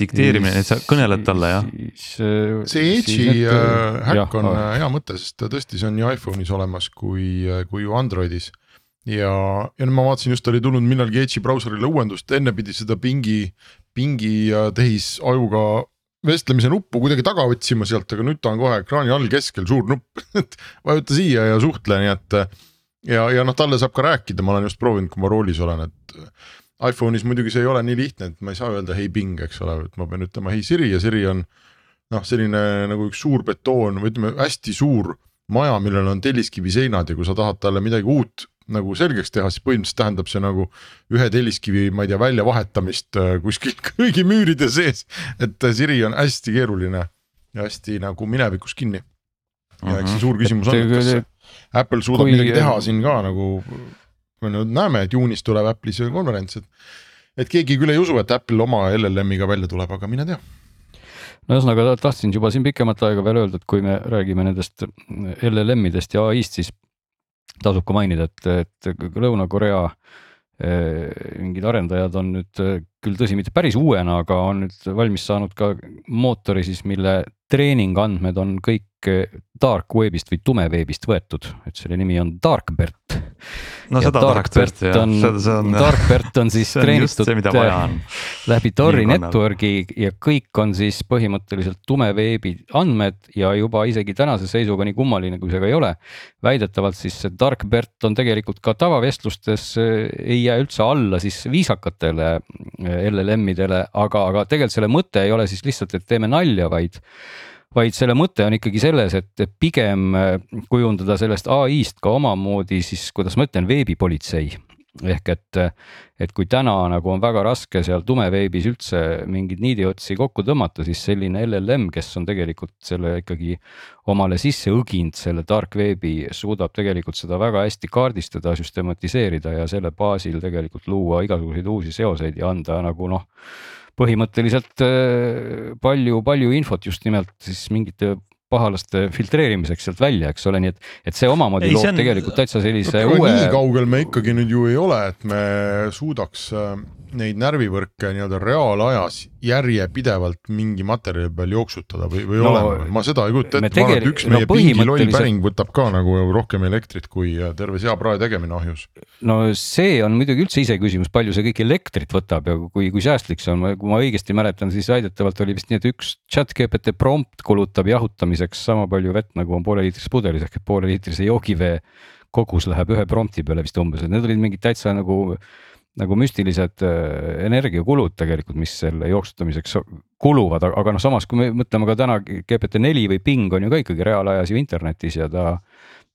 dikteerimine, et sa kõneled talle jah? see Edge'i äh, häkk on jah, hea mõte, sest tõesti, see on nii iPhone'is olemas kui, kui ju Androidis. ja, ja nüüd ma vaatasin just oli tulnud millalgi Edge'i brauserile uuendust, enne pidi seda pingi, pingi tehisajuga vestlemise nuppu kuidagi taga otsima sealt, aga nüüd ta on kohe ekraani all keskel suur nupp [laughs] et vajuta siia ja suhtle, nii et. ja, ja noh, talle saab ka rääkida, ma olen just proovinud, kui ma roolis olen, et iPhone'is muidugi see ei ole nii lihtne, et ma ei saa öelda hei Bing, eks ole, et ma pean ütlema hei Siri ja Siri on noh, selline nagu üks suur betoon või ütleme, hästi suur maja, millel on telliskivi seinad ja kui sa tahad talle midagi uut nagu selgeks teha, siis põhimõtteliselt tähendab see nagu ühe telliskivi, ma ei tea, väljavahetamist äh, kuskil [laughs] kõigi müüride sees. et äh, Siri on hästi keeruline ja hästi nagu minevikus kinni. ja eks see mhm. suur küsimus on, et kas Apple suudab midagi teha siin ka nagu me nüüd näeme, et juunis tuleb Apple'i see konverents, et. et keegi küll ei usu, et Apple oma LLM-iga välja tuleb, aga mine tea no ühesõnaga tahtsin juba siin pikemat aega veel öelda, et kui me räägime nendest LLM-idest ja ai-st, siis tasub ka mainida, et, et Lõuna-Korea eh, mingid arendajad on nüüd küll tõsi, mitte päris uuena, aga on nüüd valmis saanud ka mootori siis, mille treeningandmed on kõik dark web'ist või tumeveebist võetud, et selle nimi on Darkbert. no ja seda tahaks tõesti jah, see. Darkbert on siis [laughs] treenitud läbi Tori network'i ja kõik on siis põhimõtteliselt tumeveebi andmed ja juba isegi tänase seisuga, nii kummaline kui see ka ei ole. väidetavalt siis see Darkbert on tegelikult ka tavavestlustes ei jää üldse alla siis viisakatele LLM-idele, aga, aga tegelikult selle mõte ei ole siis lihtsalt, et teeme nalja, vaid vaid selle mõte on ikkagi selles, et pigem äh, kujundada sellest ai-st ka omamoodi siis, kuidas ma ütlen, veebipolitsei ehk et, et kui täna nagu on väga raske seal tumeveebis üldse mingeid niidiotsi kokku tõmmata, siis selline LLM, kes on tegelikult selle ikkagi omale sisse õginud, selle dark veebi, suudab tegelikult seda väga hästi kaardistada, süstematiseerida ja selle baasil tegelikult luua igasuguseid uusi seoseid ja anda nagu noh põhimõtteliselt palju, palju infot just nimelt siis mingite pahalaste filtreerimiseks sealt välja, eks ole, nii et, et see omamoodi ei, loob on... tegelikult täitsa sellise no, uue. nii kaugel me ikkagi nüüd ju ei ole, et me suudaks neid närvivõrke nii-öelda reaalajas järjepidevalt mingi materjali peal jooksutada või, või no, olema, ma seda ei kujuta ette, ma arvan, et üks meie no, pingi loll päring võtab ka nagu rohkem elektrit kui äh, terve seaprae tegemine ahjus. no see on muidugi üldse iseküsimus, palju see kõik elektrit võtab ja kui, kui säästlik see on, kui ma õigesti mäletan, siis väidetavalt oli vist nii, et üks chat GPT prompt kulutab jahutamiseks sama palju vett, nagu on pooleliitrises pudelis. Ehk et pooleliitrise joogivee kogus läheb ühe prompti peale vist umbes, et need olid mingid täitsa nagu nagu müstilised äh, energiakulud tegelikult, mis selle jooksutamiseks kuluvad, aga noh, samas kui me mõtleme ka täna GPT-4 või Bing on ju ka ikkagi reaalajas ju internetis ja ta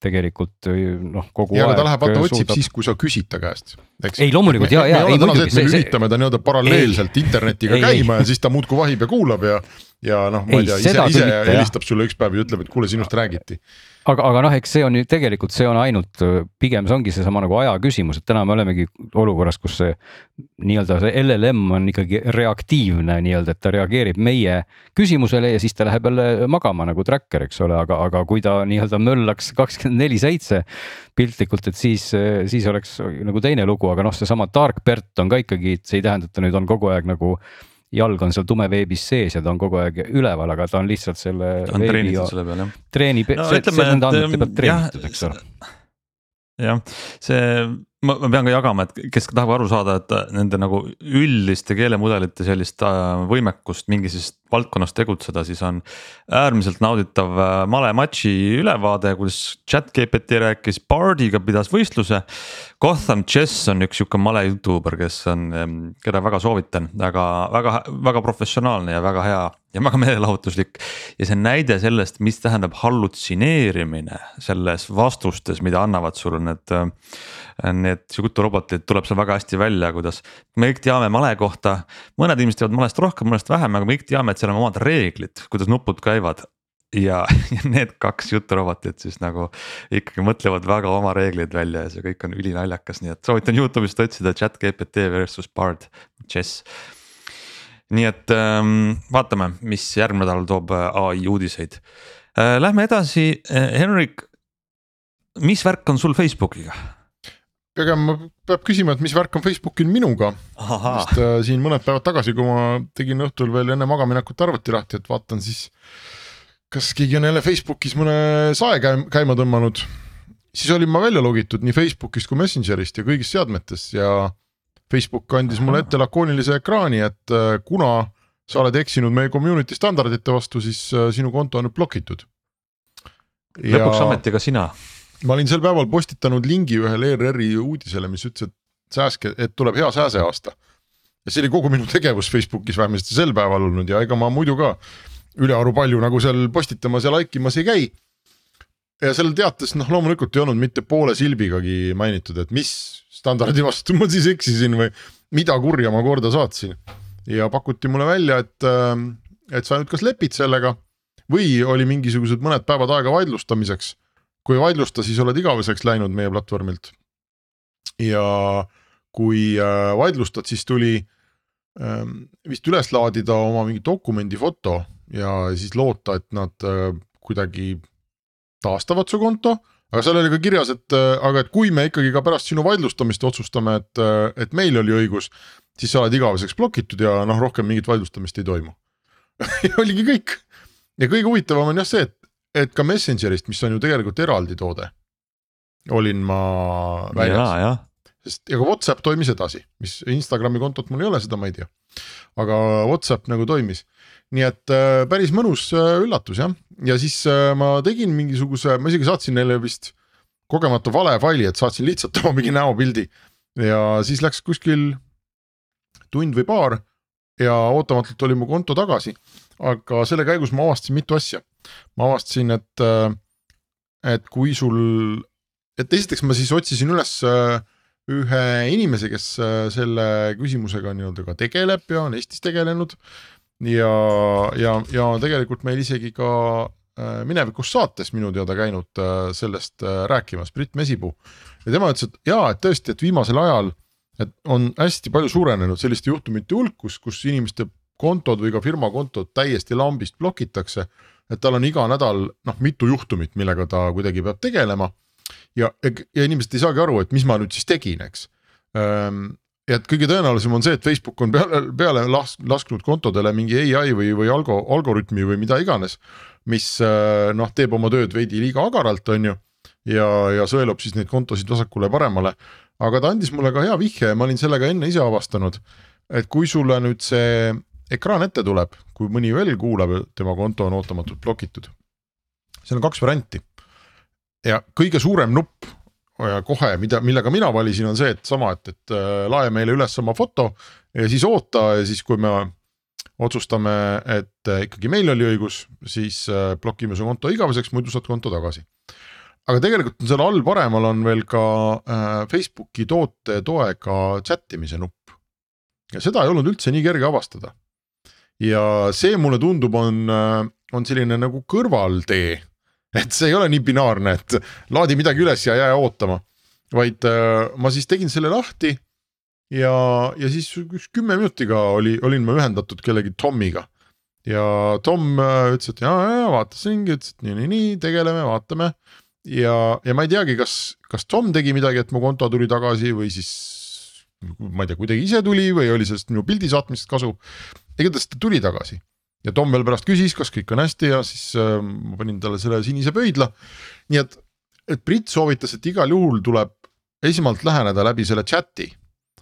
tegelikult noh, kogu ja, aeg. ta läheb vaata otsib suudab... siis, kui sa küsid ta käest. ei loomulikult ja, ja. ei muidugi. me lülitame ta nii-öelda paralleelselt ei, internetiga ei, käima ei. ja siis ta muudkui vahib ja kuulab ja, ja noh, ma ei tea, ise, ise helistab sulle üks päev ja ütleb, et kuule, sinust räägiti. aga, aga noh, eks see on ju tegelikult, see on ainult, pigem see ongi seesama nagu aja küsimus, et täna me olemegi olukorras, kus see nii-öelda see LLM on ikkagi reaktiivne nii-öelda, et ta reageerib meie küsimusele ja siis ta läheb jälle magama nagu tracker, eks ole, aga, aga kui ta nii-öelda möllaks kakskümmend neli seitse piltlikult, et siis, siis oleks nagu teine lugu, aga noh, seesama tark Bert on ka ikkagi, see ei tähenda, et ta nüüd on kogu aeg nagu jalg on seal tumeveebis sees ja ta on kogu aeg üleval, aga ta on lihtsalt selle. ta on treenitud selle peal jah. treenib no,, nende andmete pealt treenitud, eks ole. jah, see ma, ma pean ka jagama, et kes tahab aru saada, et nende nagu üldiste keelemudelite sellist äh, võimekust mingis valdkonnas tegutseda, siis on. äärmiselt nauditav äh, Male Matši ülevaade, kuidas chat GPT rääkis Bardiga, pidas võistluse. Gotham Chess on üks sihuke male Youtuber, kes on, keda väga soovitan, väga, väga, väga professionaalne ja väga hea ja väga [laughs] meelelahutuslik. ja see näide sellest, mis tähendab hallutsineerimine selles vastustes, mida annavad sulle need äh, need juturobotid tuleb seal väga hästi välja, kuidas me kõik teame male kohta. mõned inimesed teavad malest rohkem, mõnest vähem, aga me kõik teame, et seal on omad reeglid, kuidas nupud käivad. ja, [laughs] ja need kaks juturobotit siis nagu ikkagi mõtlevad väga oma reegleid välja ja see kõik on ülinaljakas, nii et soovitan Youtube'ist otsida chat GPT versus Bard, chess. nii et ähm, vaatame, mis järgmine nädal toob äh, ai uudiseid äh,. Lähme edasi äh,, Henrik. mis värk on sul Facebookiga? Pigem peab küsima, et mis värk on Facebookil minuga. sest äh, siin mõned päevad tagasi, kui ma tegin õhtul veel enne magamaminekut arvuti lahti, et vaatan siis kas keegi on jälle Facebookis mõne sae käima tõmmanud, siis olin ma välja logitud nii Facebookist kui Messengerist ja kõigist seadmetest ja Facebook andis mulle ette lakoonilise ekraani, et äh, kuna sa oled eksinud meie community standardite vastu, siis äh, sinu konto on nüüd blokitud. lõpuks ometi ka sina. Ma olin sel päeval postitanud lingi ühele ERR-i uudisele, mis ütles, et sääske, et tuleb hea sääseaasta. ja see oli kogu minu tegevus Facebookis vähemasti sel päeval olnud ja ega ma muidu ka ülearu palju nagu seal postitamas ja like imas ei käi. ja seal teates noh, loomulikult ei olnud mitte poole silbigagi mainitud, et mis standardi vastu ma siis eksisin või mida kurja ma korda saatsin. ja pakuti mulle välja, et, äh, et sa nüüd kas lepid sellega või oli mingisugused mõned päevad aega vaidlustamiseks. Kui vaidlusta, siis oled igaveseks läinud meie platvormilt. ja kui äh, vaidlustad, siis tuli ähm, vist üles laadida oma mingi dokumendi foto ja siis loota, et nad äh, kuidagi taastavad su konto. aga seal oli ka kirjas, et äh, aga et kui me ikkagi ka pärast sinu vaidlustamist otsustame, et, et meil oli õigus, siis sa oled igaveseks blokitud ja noh, rohkem mingit vaidlustamist ei toimu [laughs] oligi kõik. ja kõige huvitavam on jah see, et, et ka Messengerist, mis on ju tegelikult eraldi toode, olin ma väljas. sest ka Whatsapp toimis edasi, mis Instagrami kontot mul ei ole, seda ma ei tea. aga Whatsapp nagu toimis nii et äh, päris mõnus äh, üllatus jah, ja siis äh, ma tegin mingisuguse, ma isegi saatsin neile vist kogemata vale faili, et saatsin lihtsalt [laughs] oma mingi näopildi ja siis läks kuskil tund või paar ja ootamatult oli mu konto tagasi. Aga selle käigus ma avastasin mitu asja. ma avastasin, et, et kui sul, et esiteks ma siis otsisin üles ühe inimese, kes selle küsimusega nii-öelda ka tegeleb ja on Eestis tegelenud ja, ja, ja tegelikult meil isegi ka äh, minevikus saates minu teada käinud äh, sellest äh, rääkimas, Brit Mesipuu. ja tema ütles, et jaa, et tõesti, et viimasel ajal, et on hästi palju suurenenud selliste juhtumite hulk, kus, kus inimeste kontod või ka firma kontod täiesti lambist blokitakse. et tal on iga nädal noh, mitu juhtumit, millega ta kuidagi peab tegelema. ja, ja inimesed ei saagi aru, et mis ma nüüd siis tegin, eks ehm, ja et kõige tõenäolisem on see, et Facebook on peale, peale las-, lasknud kontodele mingi ai või, või algo-, algoritmi või mida iganes. mis äh, noh, teeb oma tööd veidi liiga agaralt, on ju. ja, ja sõelub siis neid kontosid vasakule-paremale. aga ta andis mulle ka hea vihje ja ma olin selle ka enne ise avastanud. et kui sulle nüüd see ekraan ette tuleb, kui mõni veel kuulab, tema konto on ootamatult blokitud. seal on kaks varianti. ja kõige suurem nupp ja kohe, mida, millega mina valisin, on see, et sama, et, et äh, lae meile üles oma foto ja siis oota ja siis, kui me otsustame, et äh, ikkagi meil oli õigus, siis äh, blokime su konto igaveseks, muidu saad konto tagasi. aga tegelikult on seal all paremal on veel ka Facebooki toote toega chat imise nupp. ja seda ei olnud üldse nii kerge avastada. Ja see mulle tundub, on, on selline nagu kõrvaltee et see ei ole nii binaarne, et laadi midagi üles ja jää ootama, vaid äh, ma siis tegin selle lahti ja, ja siis üks kümme minutiga oli, olin ma ühendatud kellegi Tomiga. ja Tom äh, ütles, et ja, ja vaatasingi, ütles, et nii, nii, nii, tegeleme, vaatame. ja, ja ma ei teagi, kas, kas Tom tegi midagi, et mu konto tuli tagasi või siis ma ei tea, kuidagi ise tuli või oli sellest minu pildi saatmisest kasu. Igatahes ta tuli tagasi ja Tom veel pärast küsis, kas kõik on hästi ja siis äh, ma panin talle selle sinise pöidla. nii et, et Brit soovitas, et igal juhul tuleb esimalt läheneda läbi selle chat'i.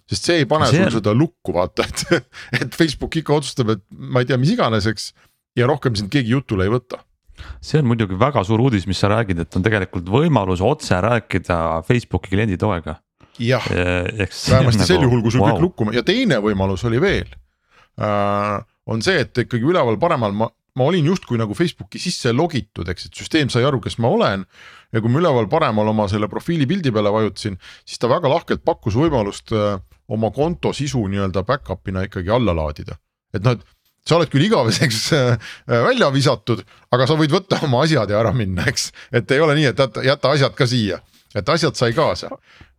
sest see ei pane see... sul seda lukku vaata, et, [laughs] et Facebook ikka otsustab, et ma ei tea, mis iganes, eks. ja rohkem sind keegi jutule ei võta see on muidugi väga suur uudis, mis sa räägid, et on tegelikult võimalus otse rääkida Facebooki klienditoega. jah, vähemasti nagu, sel juhul, kui sul wow. kõik lukku ja teine võimalus oli veel on see, et ikkagi üleval paremal ma, ma olin justkui nagu Facebooki sisse logitud, eks, et süsteem sai aru, kes ma olen. ja kui ma üleval paremal oma selle profiili pildi peale vajutasin, siis ta väga lahkelt pakkus võimalust äh, oma konto sisu nii-öelda back-up'ina ikkagi alla laadida. et noh, et sa oled küll igaveseks äh, välja visatud, aga sa võid võtta oma asjad ja ära minna, eks. et ei ole nii, et jäta, jäta asjad ka siia, et asjad sai kaasa.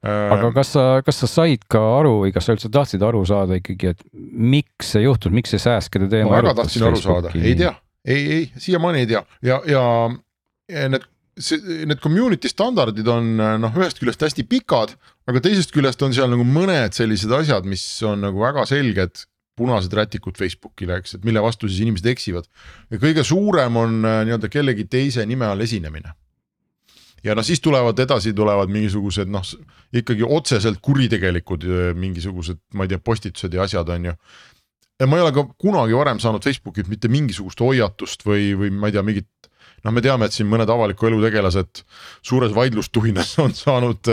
Aga kas sa, kas sa said ka aru või kas sa üldse tahtsid aru saada ikkagi, et miks see juhtus, miks see sääskede teema? ma väga tahtsin aru saada, ei tea, ei, ei siiamaani ei tea ja, ja need see, need community standardid on noh, ühest küljest hästi pikad, aga teisest küljest on seal nagu mõned sellised asjad, mis on nagu väga selged punased rätikud Facebookile, eks, et mille vastu siis inimesed eksivad. ja kõige suurem on äh, nii-öelda kellegi teise nime all esinemine. Ja noh, siis tulevad edasi, tulevad mingisugused noh, ikkagi otseselt kuritegelikud mingisugused, ma ei tea, postitused ja asjad on ju. ja ma ei ole ka kunagi varem saanud Facebookilt mitte mingisugust hoiatust või, või ma ei tea, mingit noh, me teame, et siin mõned avaliku elu tegelased suures vaidlustuhinas [laughs] on saanud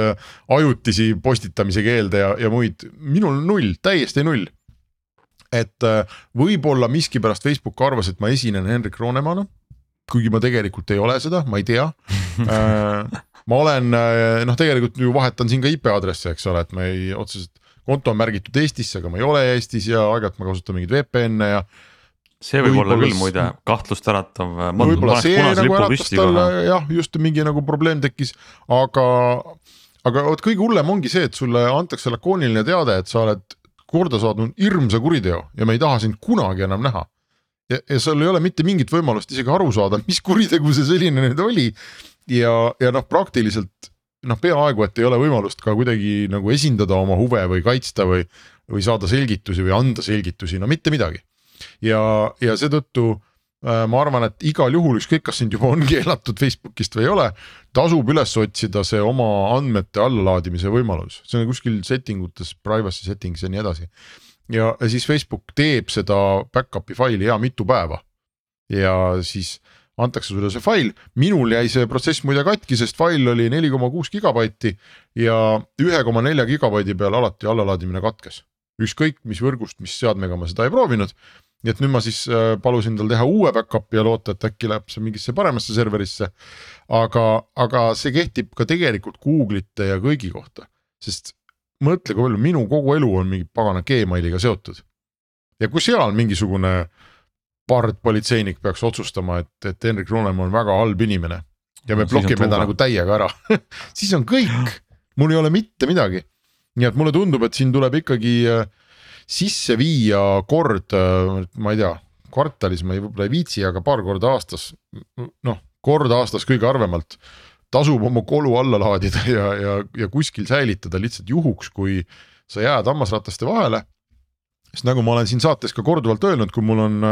ajutisi postitamise keelde ja, ja muid, minul null, täiesti null. et võib-olla miskipärast Facebook arvas, et ma esinen Hendrik Roonemana, kuigi ma tegelikult ei ole seda, ma ei tea äh, ma olen noh, tegelikult ju vahetan siin ka IP aadressi, eks ole, et ma ei otseselt, konto on märgitud Eestisse, aga ma ei ole Eestis ja aeg-ajalt ma kasutan mingeid VPN-e ja see võib olla küll muide kahtlust äratav. võib-olla see nagu äratas talle jah, just mingi nagu probleem tekkis, aga, aga vot kõige hullem ongi see, et sulle antakse lakooniline teade, et sa oled korda saatnud hirmsa kuriteo ja me ei taha sind kunagi enam näha. Ja, ja sul ei ole mitte mingit võimalust isegi aru saada, mis kuritegu see selline nüüd oli. ja, ja noh, praktiliselt noh, peaaegu et ei ole võimalust ka kuidagi nagu esindada oma huve või kaitsta või, või saada selgitusi või anda selgitusi, no mitte midagi ja, ja seetõttu äh, ma arvan, et igal juhul, ükskõik, kas sind juba on [laughs] keelatud Facebookist või ei ole, tasub üles otsida see oma andmete allalaadimise võimalus, see on kuskil setting utes, privacy settings ja nii edasi. Ja, siis Facebook teeb seda back-up'i faili hea mitu päeva. ja siis antakse sulle see fail, minul jäi see protsess muide katki, sest fail oli neli koma kuus gigabaiti ja ühe koma nelja gigabaidi peal alati allalaadimine katkes. ükskõik mis võrgust, mis seadmega ma seda ei proovinud nii et nüüd ma siis äh, palusin tal teha uue back-up'i ja loota, et äkki läheb see mingisse paremasse serverisse. aga, aga see kehtib ka tegelikult Google'ite ja kõigi kohta, sest mõtle, kui palju minu kogu elu on mingi pagana Gmailiga seotud. ja kui seal mingisugune pardpolitseinik peaks otsustama, et, et Henrik Roonemaa on väga halb inimene ja me no, blokime ta nagu täiega ära [laughs] siis on kõik, mul ei ole mitte midagi. nii et mulle tundub, et siin tuleb ikkagi äh, sisse viia kord, ma ei tea, kvartalis ma ei, võib-olla ei viitsi, aga paar korda aastas, noh, kord aastas kõige harvemalt tasub oma kolu alla laadida ja, ja, ja kuskil säilitada lihtsalt juhuks, kui sa jääd hammasrataste vahele. sest nagu ma olen siin saates ka korduvalt öelnud, kui mul on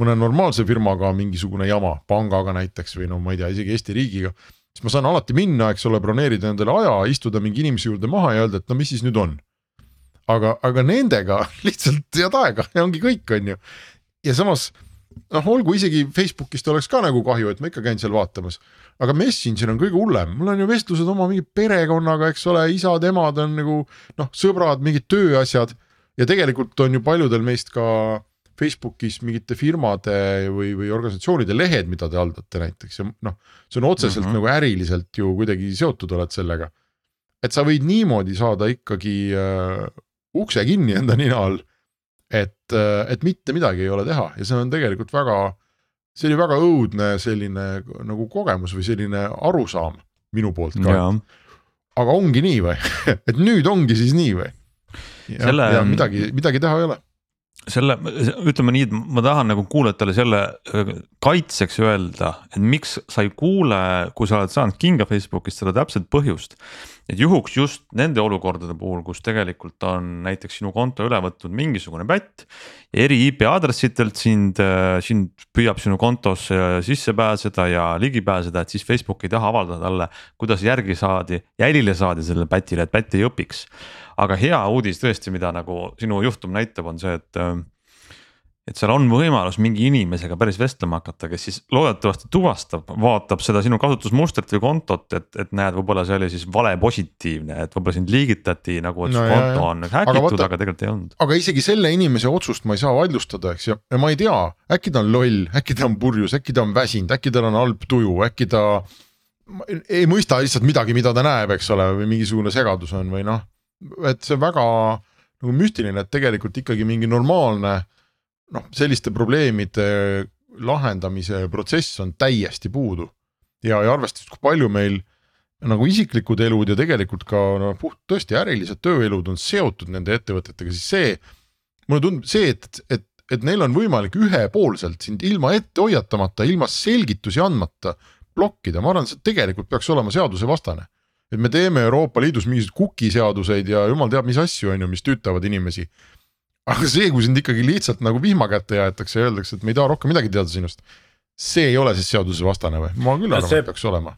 mõne normaalse firmaga mingisugune jama, pangaga näiteks või no ma ei tea, isegi Eesti riigiga, siis ma saan alati minna, eks ole, broneerida endale aja, istuda mingi inimese juurde maha ja öelda, et no mis siis nüüd on aga, aga nendega [laughs] lihtsalt head aega ja ongi kõik, on ju. ja samas noh, olgu isegi Facebookist oleks ka nagu kahju, et ma ikka käin seal vaatamas. aga Messenger on kõige hullem, mul on ju vestlused oma mingi perekonnaga, eks ole, isad-emad on nagu noh, sõbrad, mingid tööasjad. ja tegelikult on ju paljudel meist ka Facebookis mingite firmade või, või organisatsioonide lehed, mida te haldate näiteks ja noh, see on otseselt mm -hmm. nagu äriliselt ju kuidagi seotud oled sellega. et sa võid niimoodi saada ikkagi äh, ukse kinni enda nina all. Et, äh, et mitte midagi ei ole teha ja see on tegelikult väga, see oli väga õudne selline nagu kogemus või selline arusaam minu poolt ka. aga ongi nii või [laughs] et nüüd ongi siis nii või? Selle... ja midagi, midagi teha ei ole selle, ütleme nii, et ma tahan nagu kuulajatele selle äh, kaitseks öelda, et miks sa ei kuule, kui sa oled saanud kinga Facebookist seda täpset põhjust. et juhuks just nende olukordade puhul, kus tegelikult on näiteks sinu konto üle võtnud mingisugune pätt. eri IP aadressidelt sind, äh, sind püüab sinu kontosse sisse pääseda ja ligi pääseda, et siis Facebook ei taha avaldada talle, kuidas järgi saadi, jälile saadi sellele pätile, et pätt ei õpiks aga hea uudis tõesti, mida nagu sinu juhtum näitab, on see, et et seal on võimalus mingi inimesega päris vestlema hakata, kes siis loodetavasti tuvastab, vaatab seda sinu kasutusmustrit või kontot, et, et näed, võib-olla see oli siis vale positiivne, et võib-olla sind liigitati nagu, et no, su konto on häkitud, aga, aga tegelikult ei olnud. aga isegi selle inimese otsust ma ei saa vaidlustada, eks ju, ja ma ei tea, äkki ta on loll, äkki ta on purjus, äkki ta on väsinud, äkki tal on halb tuju, äkki ta ei mõista lihtsalt midagi, mida ta näeb, eks ole, või mingisugune segadus on või noh et see väga nagu müstiline, et tegelikult ikkagi mingi normaalne noh, selliste probleemide lahendamise protsess on täiesti puudu. ja, ja arvestades, kui palju meil nagu isiklikud elud ja tegelikult ka no puht tõesti ärilised tööelud on seotud nende ettevõtetega, siis see. mulle tundub see, et, et, et neil on võimalik ühepoolselt sind ilma ette hoiatamata, ilma selgitusi andmata blokkida, ma arvan, see tegelikult peaks olema seadusevastane. Et me teeme Euroopa Liidus mingisuguseid cookie seaduseid ja jumal teab, mis asju on ju, mis tüütavad inimesi. aga see, kui sind ikkagi lihtsalt nagu vihma kätte jäetakse ja öeldakse, et me ei taha rohkem midagi teada sinust. see ei ole siis seadusevastane või? ma küll arvan, et peaks olema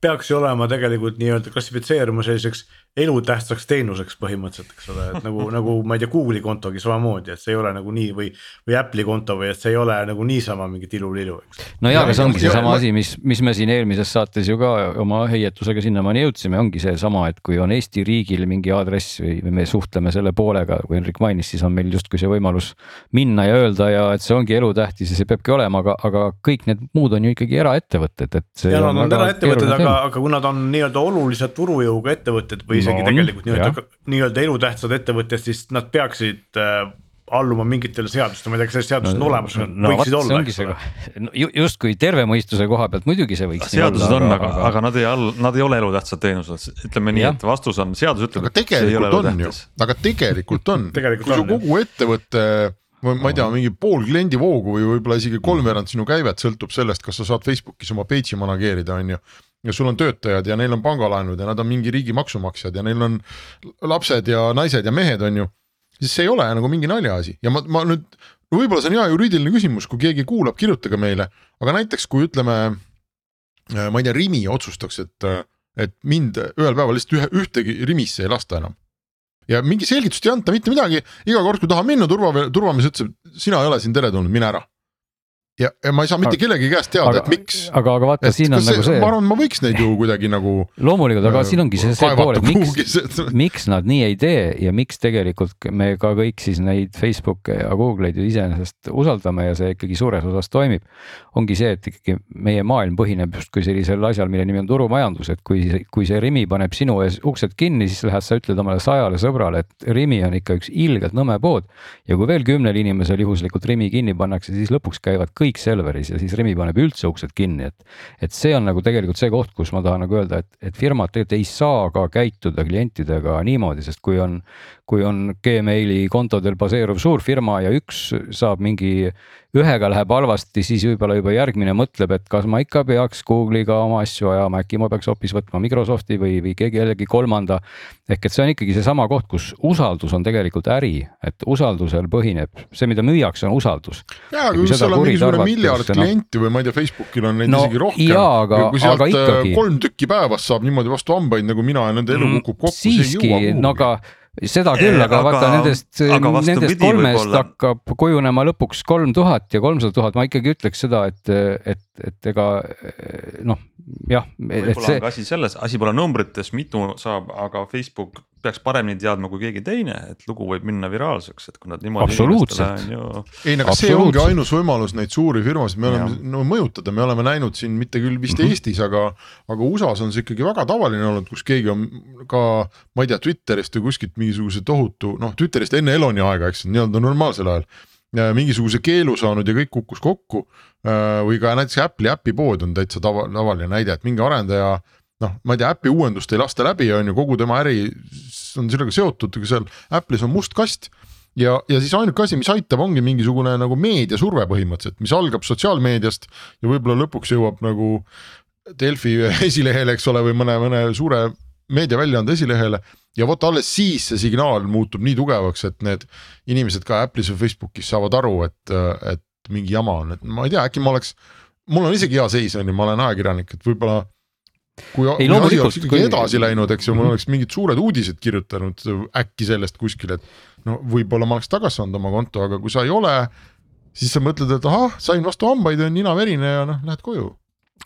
peaks ju olema tegelikult nii-öelda klassifitseeruma selliseks elutähtsaks teenuseks põhimõtteliselt, eks ole, et nagu, [laughs] nagu ma ei tea, Google'i kontogi samamoodi, et see ei ole nagu nii või. või Apple'i konto või et see ei ole nagu niisama mingi tilulilu, eks. no jaa, aga see ongi seesama asi, mis, mis me siin eelmises saates ju ka oma heietusega sinnamaani jõudsime, ongi seesama, et kui on Eesti riigil mingi aadress või me suhtleme selle poolega, kui Henrik mainis, siis on meil justkui see võimalus minna ja öelda ja et see ongi elutähtis ja see peabki olema, aga, aga kõik need muud on ju ikkagi eraettevõtted, et. ja nad on eraettevõtted, aga, aga kui nad on nii-öelda olulise turujõuga ettevõtted või isegi no, tegelikult nii-öelda, nii-öelda elutähtsad ettevõtted, siis nad peaksid äh, alluma mingitele seadustele, ma ei tea, kas sellised seadused on olemas no,, no, võiksid no, olla, eks ole. justkui terve mõistuse koha pealt muidugi see võiks. seadused on, aga, aga, aga nad ei all, nad ei ole elutähtsad teenused, ütleme nii, et vastus on, seadus ütleb. aga tegelikult on ju, aga tegelikult on. [laughs] Kui su kogu ettevõte ma ei tea, mingi pool kliendivoogu või võib-olla isegi kolmveerand sinu käivet sõltub sellest, kas sa saad Facebookis oma page'i manageerida, on ju ja sul on töötajad ja neil on pangalaenud ja nad on mingi riigi maksumaksjad ja neil on lapsed ja naised ja mehed, on ju. siis see ei ole nagu mingi naljaasi ja ma, ma nüüd, no võib-olla see on hea juriidiline küsimus, kui keegi kuulab, kirjutage meile, aga näiteks kui ütleme. ma ei tea, Rimi otsustaks, et, et mind ühel päeval lihtsalt ühe, ühtegi Rimisse ei lasta enam ja mingi selgitust ei anta mitte midagi, iga kord, kui tahan minna, turva, turvamees ütleb, sina ei ole siin teretulnud, mine ära ja, ja ma ei saa mitte aga, kellegi käest teada, et miks. aga, aga vaata, siin on nagu see. ma arvan, ma võiks neid ju kuidagi nagu. loomulikult, aga äh, siin ongi see, see pool, et miks, [laughs] miks nad nii ei tee ja miks tegelikult me ka kõik siis neid Facebook'e ja Google'id ju iseenesest usaldame ja see ikkagi suures osas toimib. ongi see, et ikkagi meie maailm põhineb justkui sellisel asjal, mille nimi on turumajandus, et kui, kui see Rimi paneb sinu ees uksed kinni, siis lähed sa ütled omale sajale sõbrale, et Rimi on ikka üks ilgelt nõme pood. ja kui veel kümnel inimesel juhuslikult Rimi kinni pannakse, siis lõpuks käivad kõik kõik Selveris ja siis Rimi paneb üldse uksed kinni, et. et see on nagu tegelikult see koht, kus ma tahan nagu öelda, et, et firmad tegelikult ei saa ka käituda klientidega niimoodi, sest kui on, kui on Gmaili kontodel baseeruv suur firma ja üks saab mingi, ühega läheb halvasti, siis võib-olla juba järgmine mõtleb, et kas ma ikka peaks Google'iga oma asju ajama, äkki ma peaks hoopis võtma Microsofti või, või keegi jällegi kolmanda. ehk et see on ikkagi seesama koht, kus usaldus on tegelikult äri, et usaldusel põhineb, see, mida müüakse, on usaldus. ja, aga kui sul on mingisugune miljard no, klienti või ma ei tea, Facebookil on neid no, isegi rohkem. Aga, kui sealt äh, kolm tükki päevas saab niimoodi vastu hambaid nagu mina ja nende elu mm, kukub kokku, see ei jõua kuhugi. no aga seda küll, aga, aga vaata nendest, nendest kolmest hakkab kujunema lõpuks kolm tuhat ja kolmsada tuhat, ma ikkagi ütleks seda, et, et, et ega noh, jah. võib-olla on ka asi selles, asi pole numbrites, mitu saab, aga Facebook peaks paremini teadma kui keegi teine, et lugu võib minna viraalseks, et kui nad niimoodi. absoluutselt. ei no aga see ongi ainus võimalus neid suuri firmasid, me oleme no mõjutada, me oleme näinud siin mitte küll vist mm -hmm. Eestis, aga, aga USA-s on see ikkagi väga tavaline olnud, kus keegi on ka, ma ei tea, Twitterist või kuskilt mingisuguse tohutu noh, Twitterist enne Eloni aega, eks nii-öelda normaalsel ajal. mingisuguse keelu saanud ja kõik kukkus kokku või ka näiteks Apple'i äpipood on täitsa tava, tavaline näide, et mingi arendaja noh, ma ei tea, äpi uuendust ei lasta läbi, on ju, kogu tema äri on sellega seotud, seal Apple'is on must kast. ja, ja siis ainuke asi, mis aitab, ongi mingisugune nagu meediasurve põhimõtteliselt, mis algab sotsiaalmeediast ja võib-olla lõpuks jõuab nagu Delfi [laughs] esilehele, eks ole, või mõne, mõne suure meediaväljaande esilehele. ja vot alles siis see signaal muutub nii tugevaks, et need inimesed ka Apple'is või Facebookis saavad aru, et, et mingi jama on, et ma ei tea, äkki ma oleks, mul on isegi hea seis, on ju, ma olen ajakirjanik, et võib-olla kui, kui asi oleks ikkagi kui... edasi läinud, eks ju, mul oleks mingid suured uudised kirjutanud äkki sellest kuskil, et no võib-olla ma oleks tagasi saanud oma konto, aga kui sa ei ole, siis sa mõtled, et ahah, sain vastu hambaid, on nina verine ja noh, lähed koju.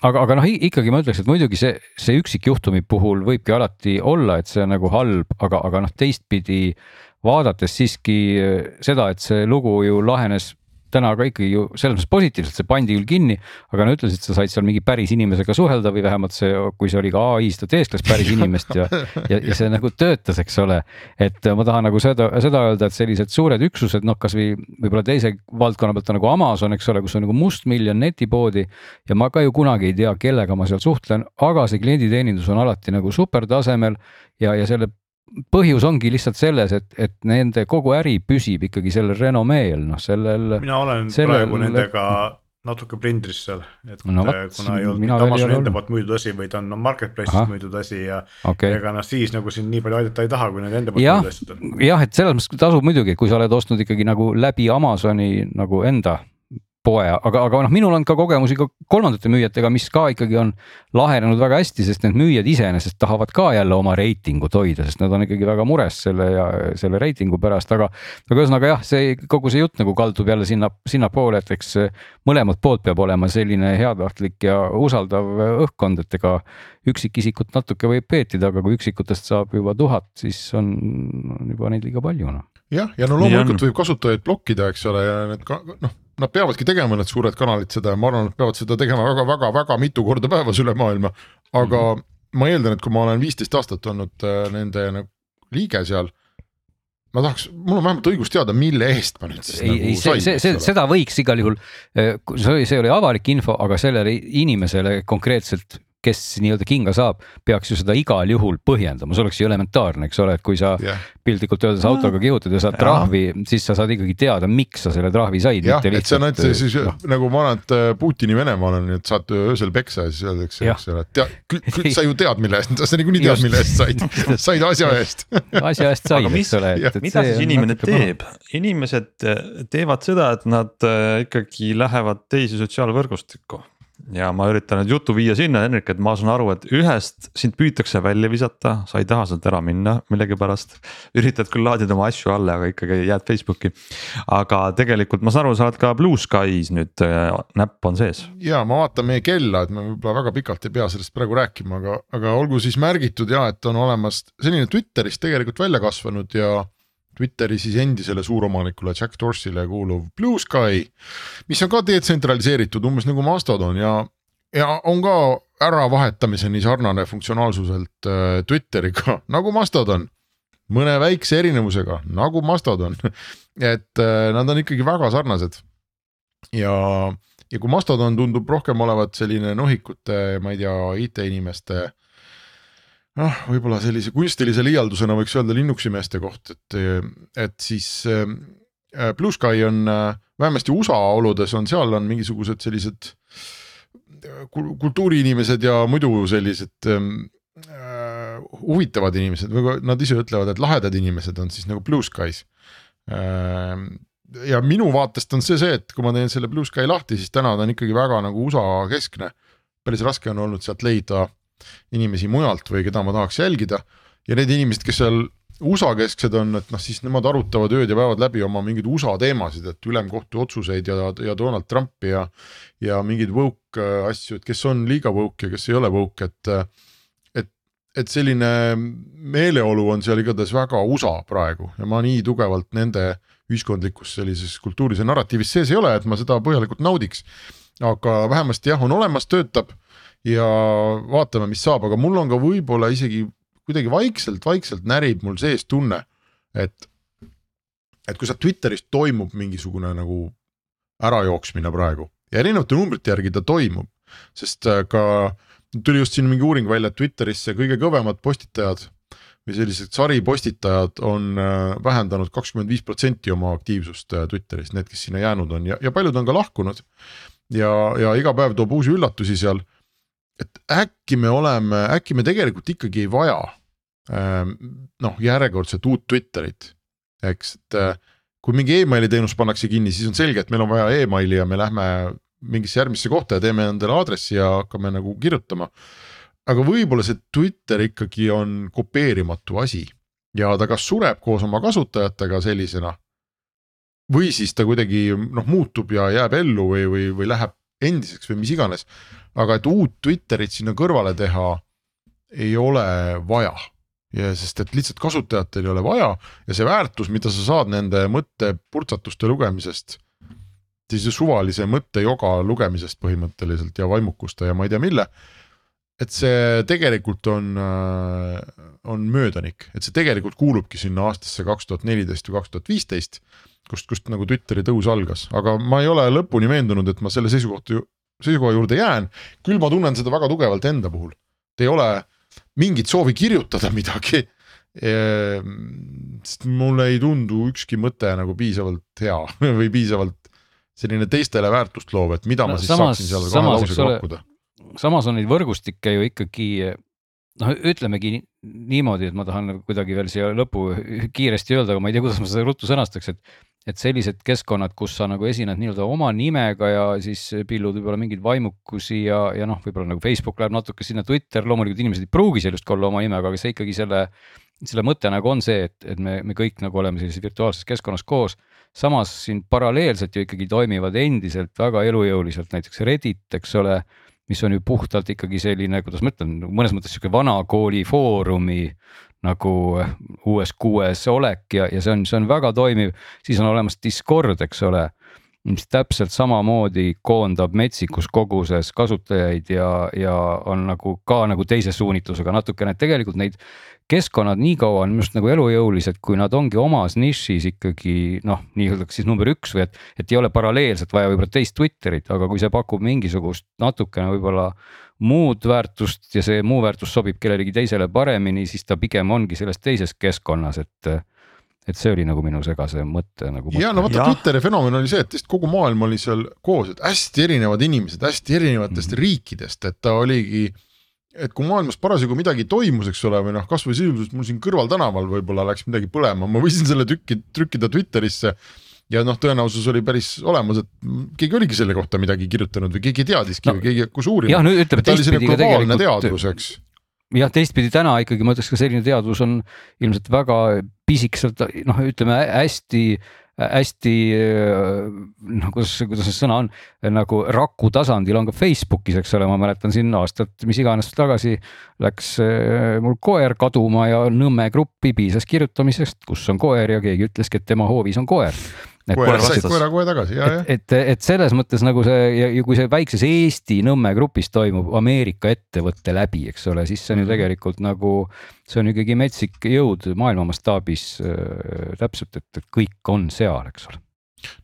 Aga, aga noh, ikkagi ma ütleks, et muidugi see, see üksikjuhtumi puhul võibki alati olla, et see on nagu halb, aga, aga noh, teistpidi vaadates siiski seda, et see lugu ju lahenes täna ka ikkagi ju selles mõttes positiivselt, see pandi küll kinni, aga no ütlesid, sa said seal mingi päris inimesega suhelda või vähemalt see, kui see oli ka ai, siis ta teeskles päris inimest ja, ja, ja see nagu töötas, eks ole. et ma tahan nagu seda, seda öelda, et sellised suured üksused, noh, kasvõi võib-olla teise valdkonna pealt on nagu Amazon, eks ole, kus on nagu mustmiljon netipoodi ja ma ka ju kunagi ei tea, kellega ma seal suhtlen, aga see klienditeenindus on alati nagu supertasemel ja, ja selle põhjus ongi lihtsalt selles, et, et nende kogu äri püsib ikkagi sellel renomeel, noh sellel. mina olen sellel, praegu nendega natuke prindris seal, et no, võt, kuna ei olnud Amazoni enda poolt müüdud asi, vaid on no, marketplace'is müüdud asi ja okay. ega nad siis nagu sind nii palju aidata ei taha, kui nende enda poolt müüdud asjad on. jah, et selles mõttes tasub muidugi, kui sa oled ostnud ikkagi nagu läbi Amazoni nagu enda poe, aga, aga noh, minul on ka kogemusi ka kolmandate müüjatega, mis ka ikkagi on lahenenud väga hästi, sest need müüjad iseenesest tahavad ka jälle oma reitingut hoida, sest nad on ikkagi väga mures selle ja selle reitingu pärast, aga. aga ühesõnaga jah, see kogu see jutt nagu kaldub jälle sinna, sinnapoole, et eks mõlemalt poolt peab olema selline heatahtlik ja usaldav õhkkond, et ega üksikisikut natuke võib peetida, aga kui üksikutest saab juba tuhat, siis on, on juba neid liiga palju noh jah, ja no loomulikult võib kasutajaid blokkida, eks ole, ja need ka noh, nad peavadki tegema, need suured kanalid seda ja ma arvan, nad peavad seda tegema väga-väga-väga mitu korda päevas üle maailma. aga mm -hmm. ma eeldan, et kui ma olen viisteist aastat olnud äh, nende nagu liige seal ma tahaks, mul on vähemalt õigus teada, mille eest ma nüüd siis ei, nagu ei, sain. see, see, seda võiks igal juhul, äh, see oli, see oli avalik info, aga sellele inimesele konkreetselt kes nii-öelda kinga saab, peaks ju seda igal juhul põhjendama, see oleks ju elementaarne, eks ole, et kui sa yeah. piltlikult öeldes autoga kihutad ja saad trahvi, siis sa saad ikkagi teada, miks sa selle trahvi said. jah, et see on ainult see siis no. nagu ma arvan, et äh, Putini Venemaal on, et saad öösel peksa ja siis öeldakse, eks ole, et tead, [laughs] sa ju tead, mille eest, sa niikuinii tead, mille eest said, [laughs] said asja eest [laughs] asja eest said, eks ole. mida siis inimene teeb, inimesed äh, teevad seda, et nad äh, ikkagi lähevad teise sotsiaalvõrgustikku ja ma üritan nüüd jutu viia sinna, Henrik, et ma saan aru, et ühest sind püütakse välja visata, sa ei taha sealt ära minna millegipärast. üritad küll laadida oma asju alla, aga ikkagi jääd Facebooki. aga tegelikult ma saan aru, sa oled ka Blue Sky's nüüd, äh, näpp on sees. ja ma vaatan meie kella, et me võib-olla väga pikalt ei pea sellest praegu rääkima, aga, aga olgu siis märgitud ja et on olemas selline Twitterist tegelikult välja kasvanud ja Twitteri siis endisele suuromanikule Jack Dorsey'le kuuluv Blue Sky, mis on ka detsentraliseeritud umbes nagu Mastodon ja, ja on ka äravahetamiseni sarnane funktsionaalsuselt äh, Twitteriga [laughs] nagu Mastodon. mõne väikse erinevusega nagu Mastodon [laughs] et äh, nad on ikkagi väga sarnased. ja, ja kui Mastodon tundub rohkem olevat selline nohikute, ma ei tea, IT-inimeste noh, võib-olla sellise kunstilise liialdusena võiks öelda Linuxi meeste koht, et, et siis äh, Blue Sky on äh, vähemasti USA oludes on seal on mingisugused sellised äh, kultuuriinimesed ja muidu sellised ähm, äh, huvitavad inimesed või nad ise ütlevad, et lahedad inimesed on siis nagu Blue Skies äh,. ja minu vaatest on see see, et kui ma teen selle Blue Sky lahti, siis täna ta on ikkagi väga nagu USA keskne. päris raske on olnud sealt leida inimesi mujalt või keda ma tahaks jälgida. ja need inimesed, kes seal USA kesksed on, et noh, siis nemad arutavad ööd ja päevad läbi oma mingeid USA teemasid, et ülemkohtu otsuseid ja, ja Donald Trumpi ja. ja mingeid woke äh, asju, et kes on liiga woke ja kes ei ole woke, et. et, et selline meeleolu on seal igatahes väga USA praegu ja ma nii tugevalt nende ühiskondlikus sellises kultuuris ja narratiivis sees ei ole, et ma seda põhjalikult naudiks. aga vähemasti jah, on olemas, töötab ja vaatame, mis saab, aga mul on ka võib-olla isegi kuidagi vaikselt-vaikselt närib mul sees tunne, et, et kui sealt Twitterist toimub mingisugune nagu ärajooksmine praegu ja erinevate numbrite järgi ta toimub, sest äh, ka tuli just siin mingi uuring välja, et Twitterisse kõige kõvemad postitajad või sellised saripostitajad on äh, vähendanud kakskümmend viis protsenti oma aktiivsust äh, Twitteris, need, kes sinna jäänud on ja, ja paljud on ka lahkunud. ja, ja iga päev toob uusi üllatusi seal et äkki me oleme, äkki me tegelikult ikkagi ei vaja ähm, noh, järjekordset uut Twitterit, eks, et äh, kui mingi emaili teenus pannakse kinni, siis on selge, et meil on vaja emaili ja me lähme mingisse järgmisse kohta ja teeme endale aadressi ja hakkame nagu kirjutama. aga võib-olla see Twitter ikkagi on kopeerimatu asi ja ta kas sureb koos oma kasutajatega sellisena. või siis ta kuidagi noh, muutub ja jääb ellu või, või, või läheb endiseks või mis iganes aga et uut Twitterit sinna kõrvale teha ei ole vaja. ja sest, et lihtsalt kasutajatel ei ole vaja ja see väärtus, mida sa saad nende mõttepurtsatuste lugemisest. sellise suvalise mõttejoga lugemisest põhimõtteliselt ja vaimukuste ja ma ei tea mille. et see tegelikult on, äh, on möödanik, et see tegelikult kuulubki sinna aastasse kaks tuhat neliteist või kaks tuhat viisteist. Kust, kust nagu Twitteri tõus algas, aga ma ei ole lõpuni veendunud, et ma selle seisukohta, seisukoha juurde jään. küll ma tunnen seda väga tugevalt enda puhul, ei ole mingit soovi kirjutada midagi Ehm, sest mulle ei tundu ükski mõte nagu piisavalt hea [laughs] või piisavalt selline teistele väärtust loov, et mida no, ma siis samas, saaksin seal kahe lausega pakkuda. samas on neid võrgustikke ju ikkagi noh, ütlemegi niimoodi, et ma tahan kuidagi veel siia lõppu kiiresti öelda, aga ma ei tea, kuidas ma seda ruttu sõnastaks, et et sellised keskkonnad, kus sa nagu esined nii-öelda oma nimega ja siis pillud võib-olla mingeid vaimukusi ja, ja noh, võib-olla nagu Facebook läheb natuke sinna, Twitter, loomulikult inimesed ei pruugi seal just olla oma nimega, aga see ikkagi selle selle mõte nagu on see, et, et me, me kõik nagu oleme sellises virtuaalses keskkonnas koos. samas siin paralleelselt ju ikkagi toimivad endiselt väga elujõuliselt näiteks Reddit, eks ole, mis on ju puhtalt ikkagi selline, kuidas ma ütlen, mõnes mõttes sihuke vanakooli foorumi nagu uues kuues olek ja, ja see on, see on väga toimiv, siis on olemas Discord, eks ole mis täpselt samamoodi koondab metsikus koguses kasutajaid ja, ja on nagu ka nagu teise suunitlusega natukene, et tegelikult neid keskkonnad nii kaua on minu arust nagu elujõulised, kui nad ongi omas nišis ikkagi noh, nii-öelda siis number üks või et, et ei ole paralleelselt vaja võib-olla teist Twitterit, aga kui see pakub mingisugust natukene võib-olla muud väärtust ja see muu väärtus sobib kellelegi teisele paremini, siis ta pigem ongi selles teises keskkonnas, et et see oli nagu minu segase mõtte nagu. ja no vaata Twitteri fenomen oli see, et lihtsalt kogu maailm oli seal koos, et hästi erinevad inimesed hästi erinevatest mm -hmm. riikidest, et ta oligi. et kui maailmas parasjagu midagi toimus, eks ole, või noh, kasvõi sisuliselt mul siin kõrval tänaval võib-olla läks midagi põlema, ma võisin selle tükki trükkida Twitterisse. Ja noh, tõenäosus oli päris olemas, et keegi oligi selle kohta midagi kirjutanud või keegi teadiski no, või keegi hakkas uurima. jah, no ütleme teistpidi ka tegelikult. jah, teistpidi täna ikkagi ma ütleks ka selline teadvus on ilmselt väga pisikeselt noh, ütleme hästi hästi noh, kuidas, kuidas see sõna on nagu raku tasandil on ka Facebookis, eks ole, ma mäletan siin aastat, mis iganes tagasi läks äh, mul koer kaduma ja Nõmme gruppi piisas kirjutamisest, kus on koer ja keegi ütleski, et tema hoovis on koer koera koera kohe tagasi, ja, ja. et, et, et selles mõttes nagu see ja, ja kui see väikses Eesti Nõmme grupis toimub Ameerika ettevõtte läbi, eks ole, siis see on ju mhm. tegelikult nagu, see on ikkagi metsik jõud maailma mastaabis äh, täpselt, et kõik on seal, eks ole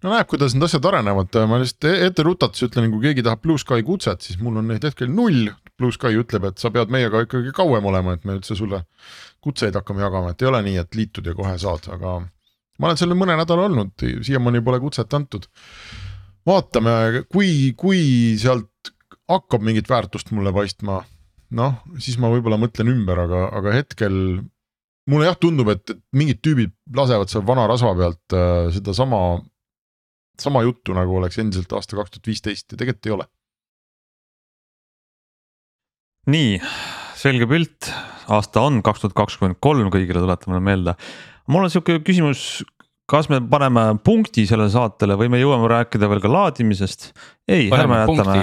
no näeb, kuidas need asjad arenevad, ma lihtsalt e-, ette rutates ütlen, kui keegi tahab Blue Sky kutset, siis mul on neid hetkel null. Blue Sky ütleb, et sa pead meiega ikkagi kauem olema, et me üldse sulle kutseid hakkame jagama, et ei ole nii, et liitud ja kohe saad, aga ma olen seal mõne nädala olnud, siiamaani pole kutset antud. vaatame, kui, kui sealt hakkab mingit väärtust mulle paistma, noh, siis ma võib-olla mõtlen ümber, aga, aga hetkel mulle jah tundub, et mingid tüübid lasevad seal vana rasva pealt äh, sedasama, sama juttu nagu oleks endiselt aasta kaks tuhat viisteist ja tegelikult ei ole. nii, selge pilt, aasta on kaks tuhat kakskümmend kolm, kõigile tuletame meelde mul on sihuke küsimus, kas me paneme punkti sellele saatele või me jõuame rääkida veel ka laadimisest? ei, ärme jätame,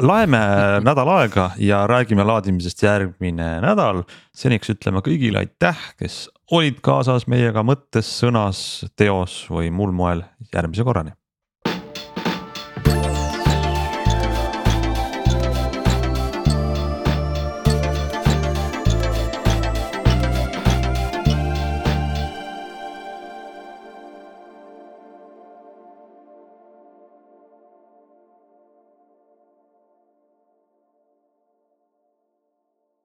laeme nädal aega ja räägime laadimisest järgmine nädal. seniks ütleme kõigile aitäh, kes olid kaasas meiega mõttes, sõnas, teos või muul moel, järgmise korrani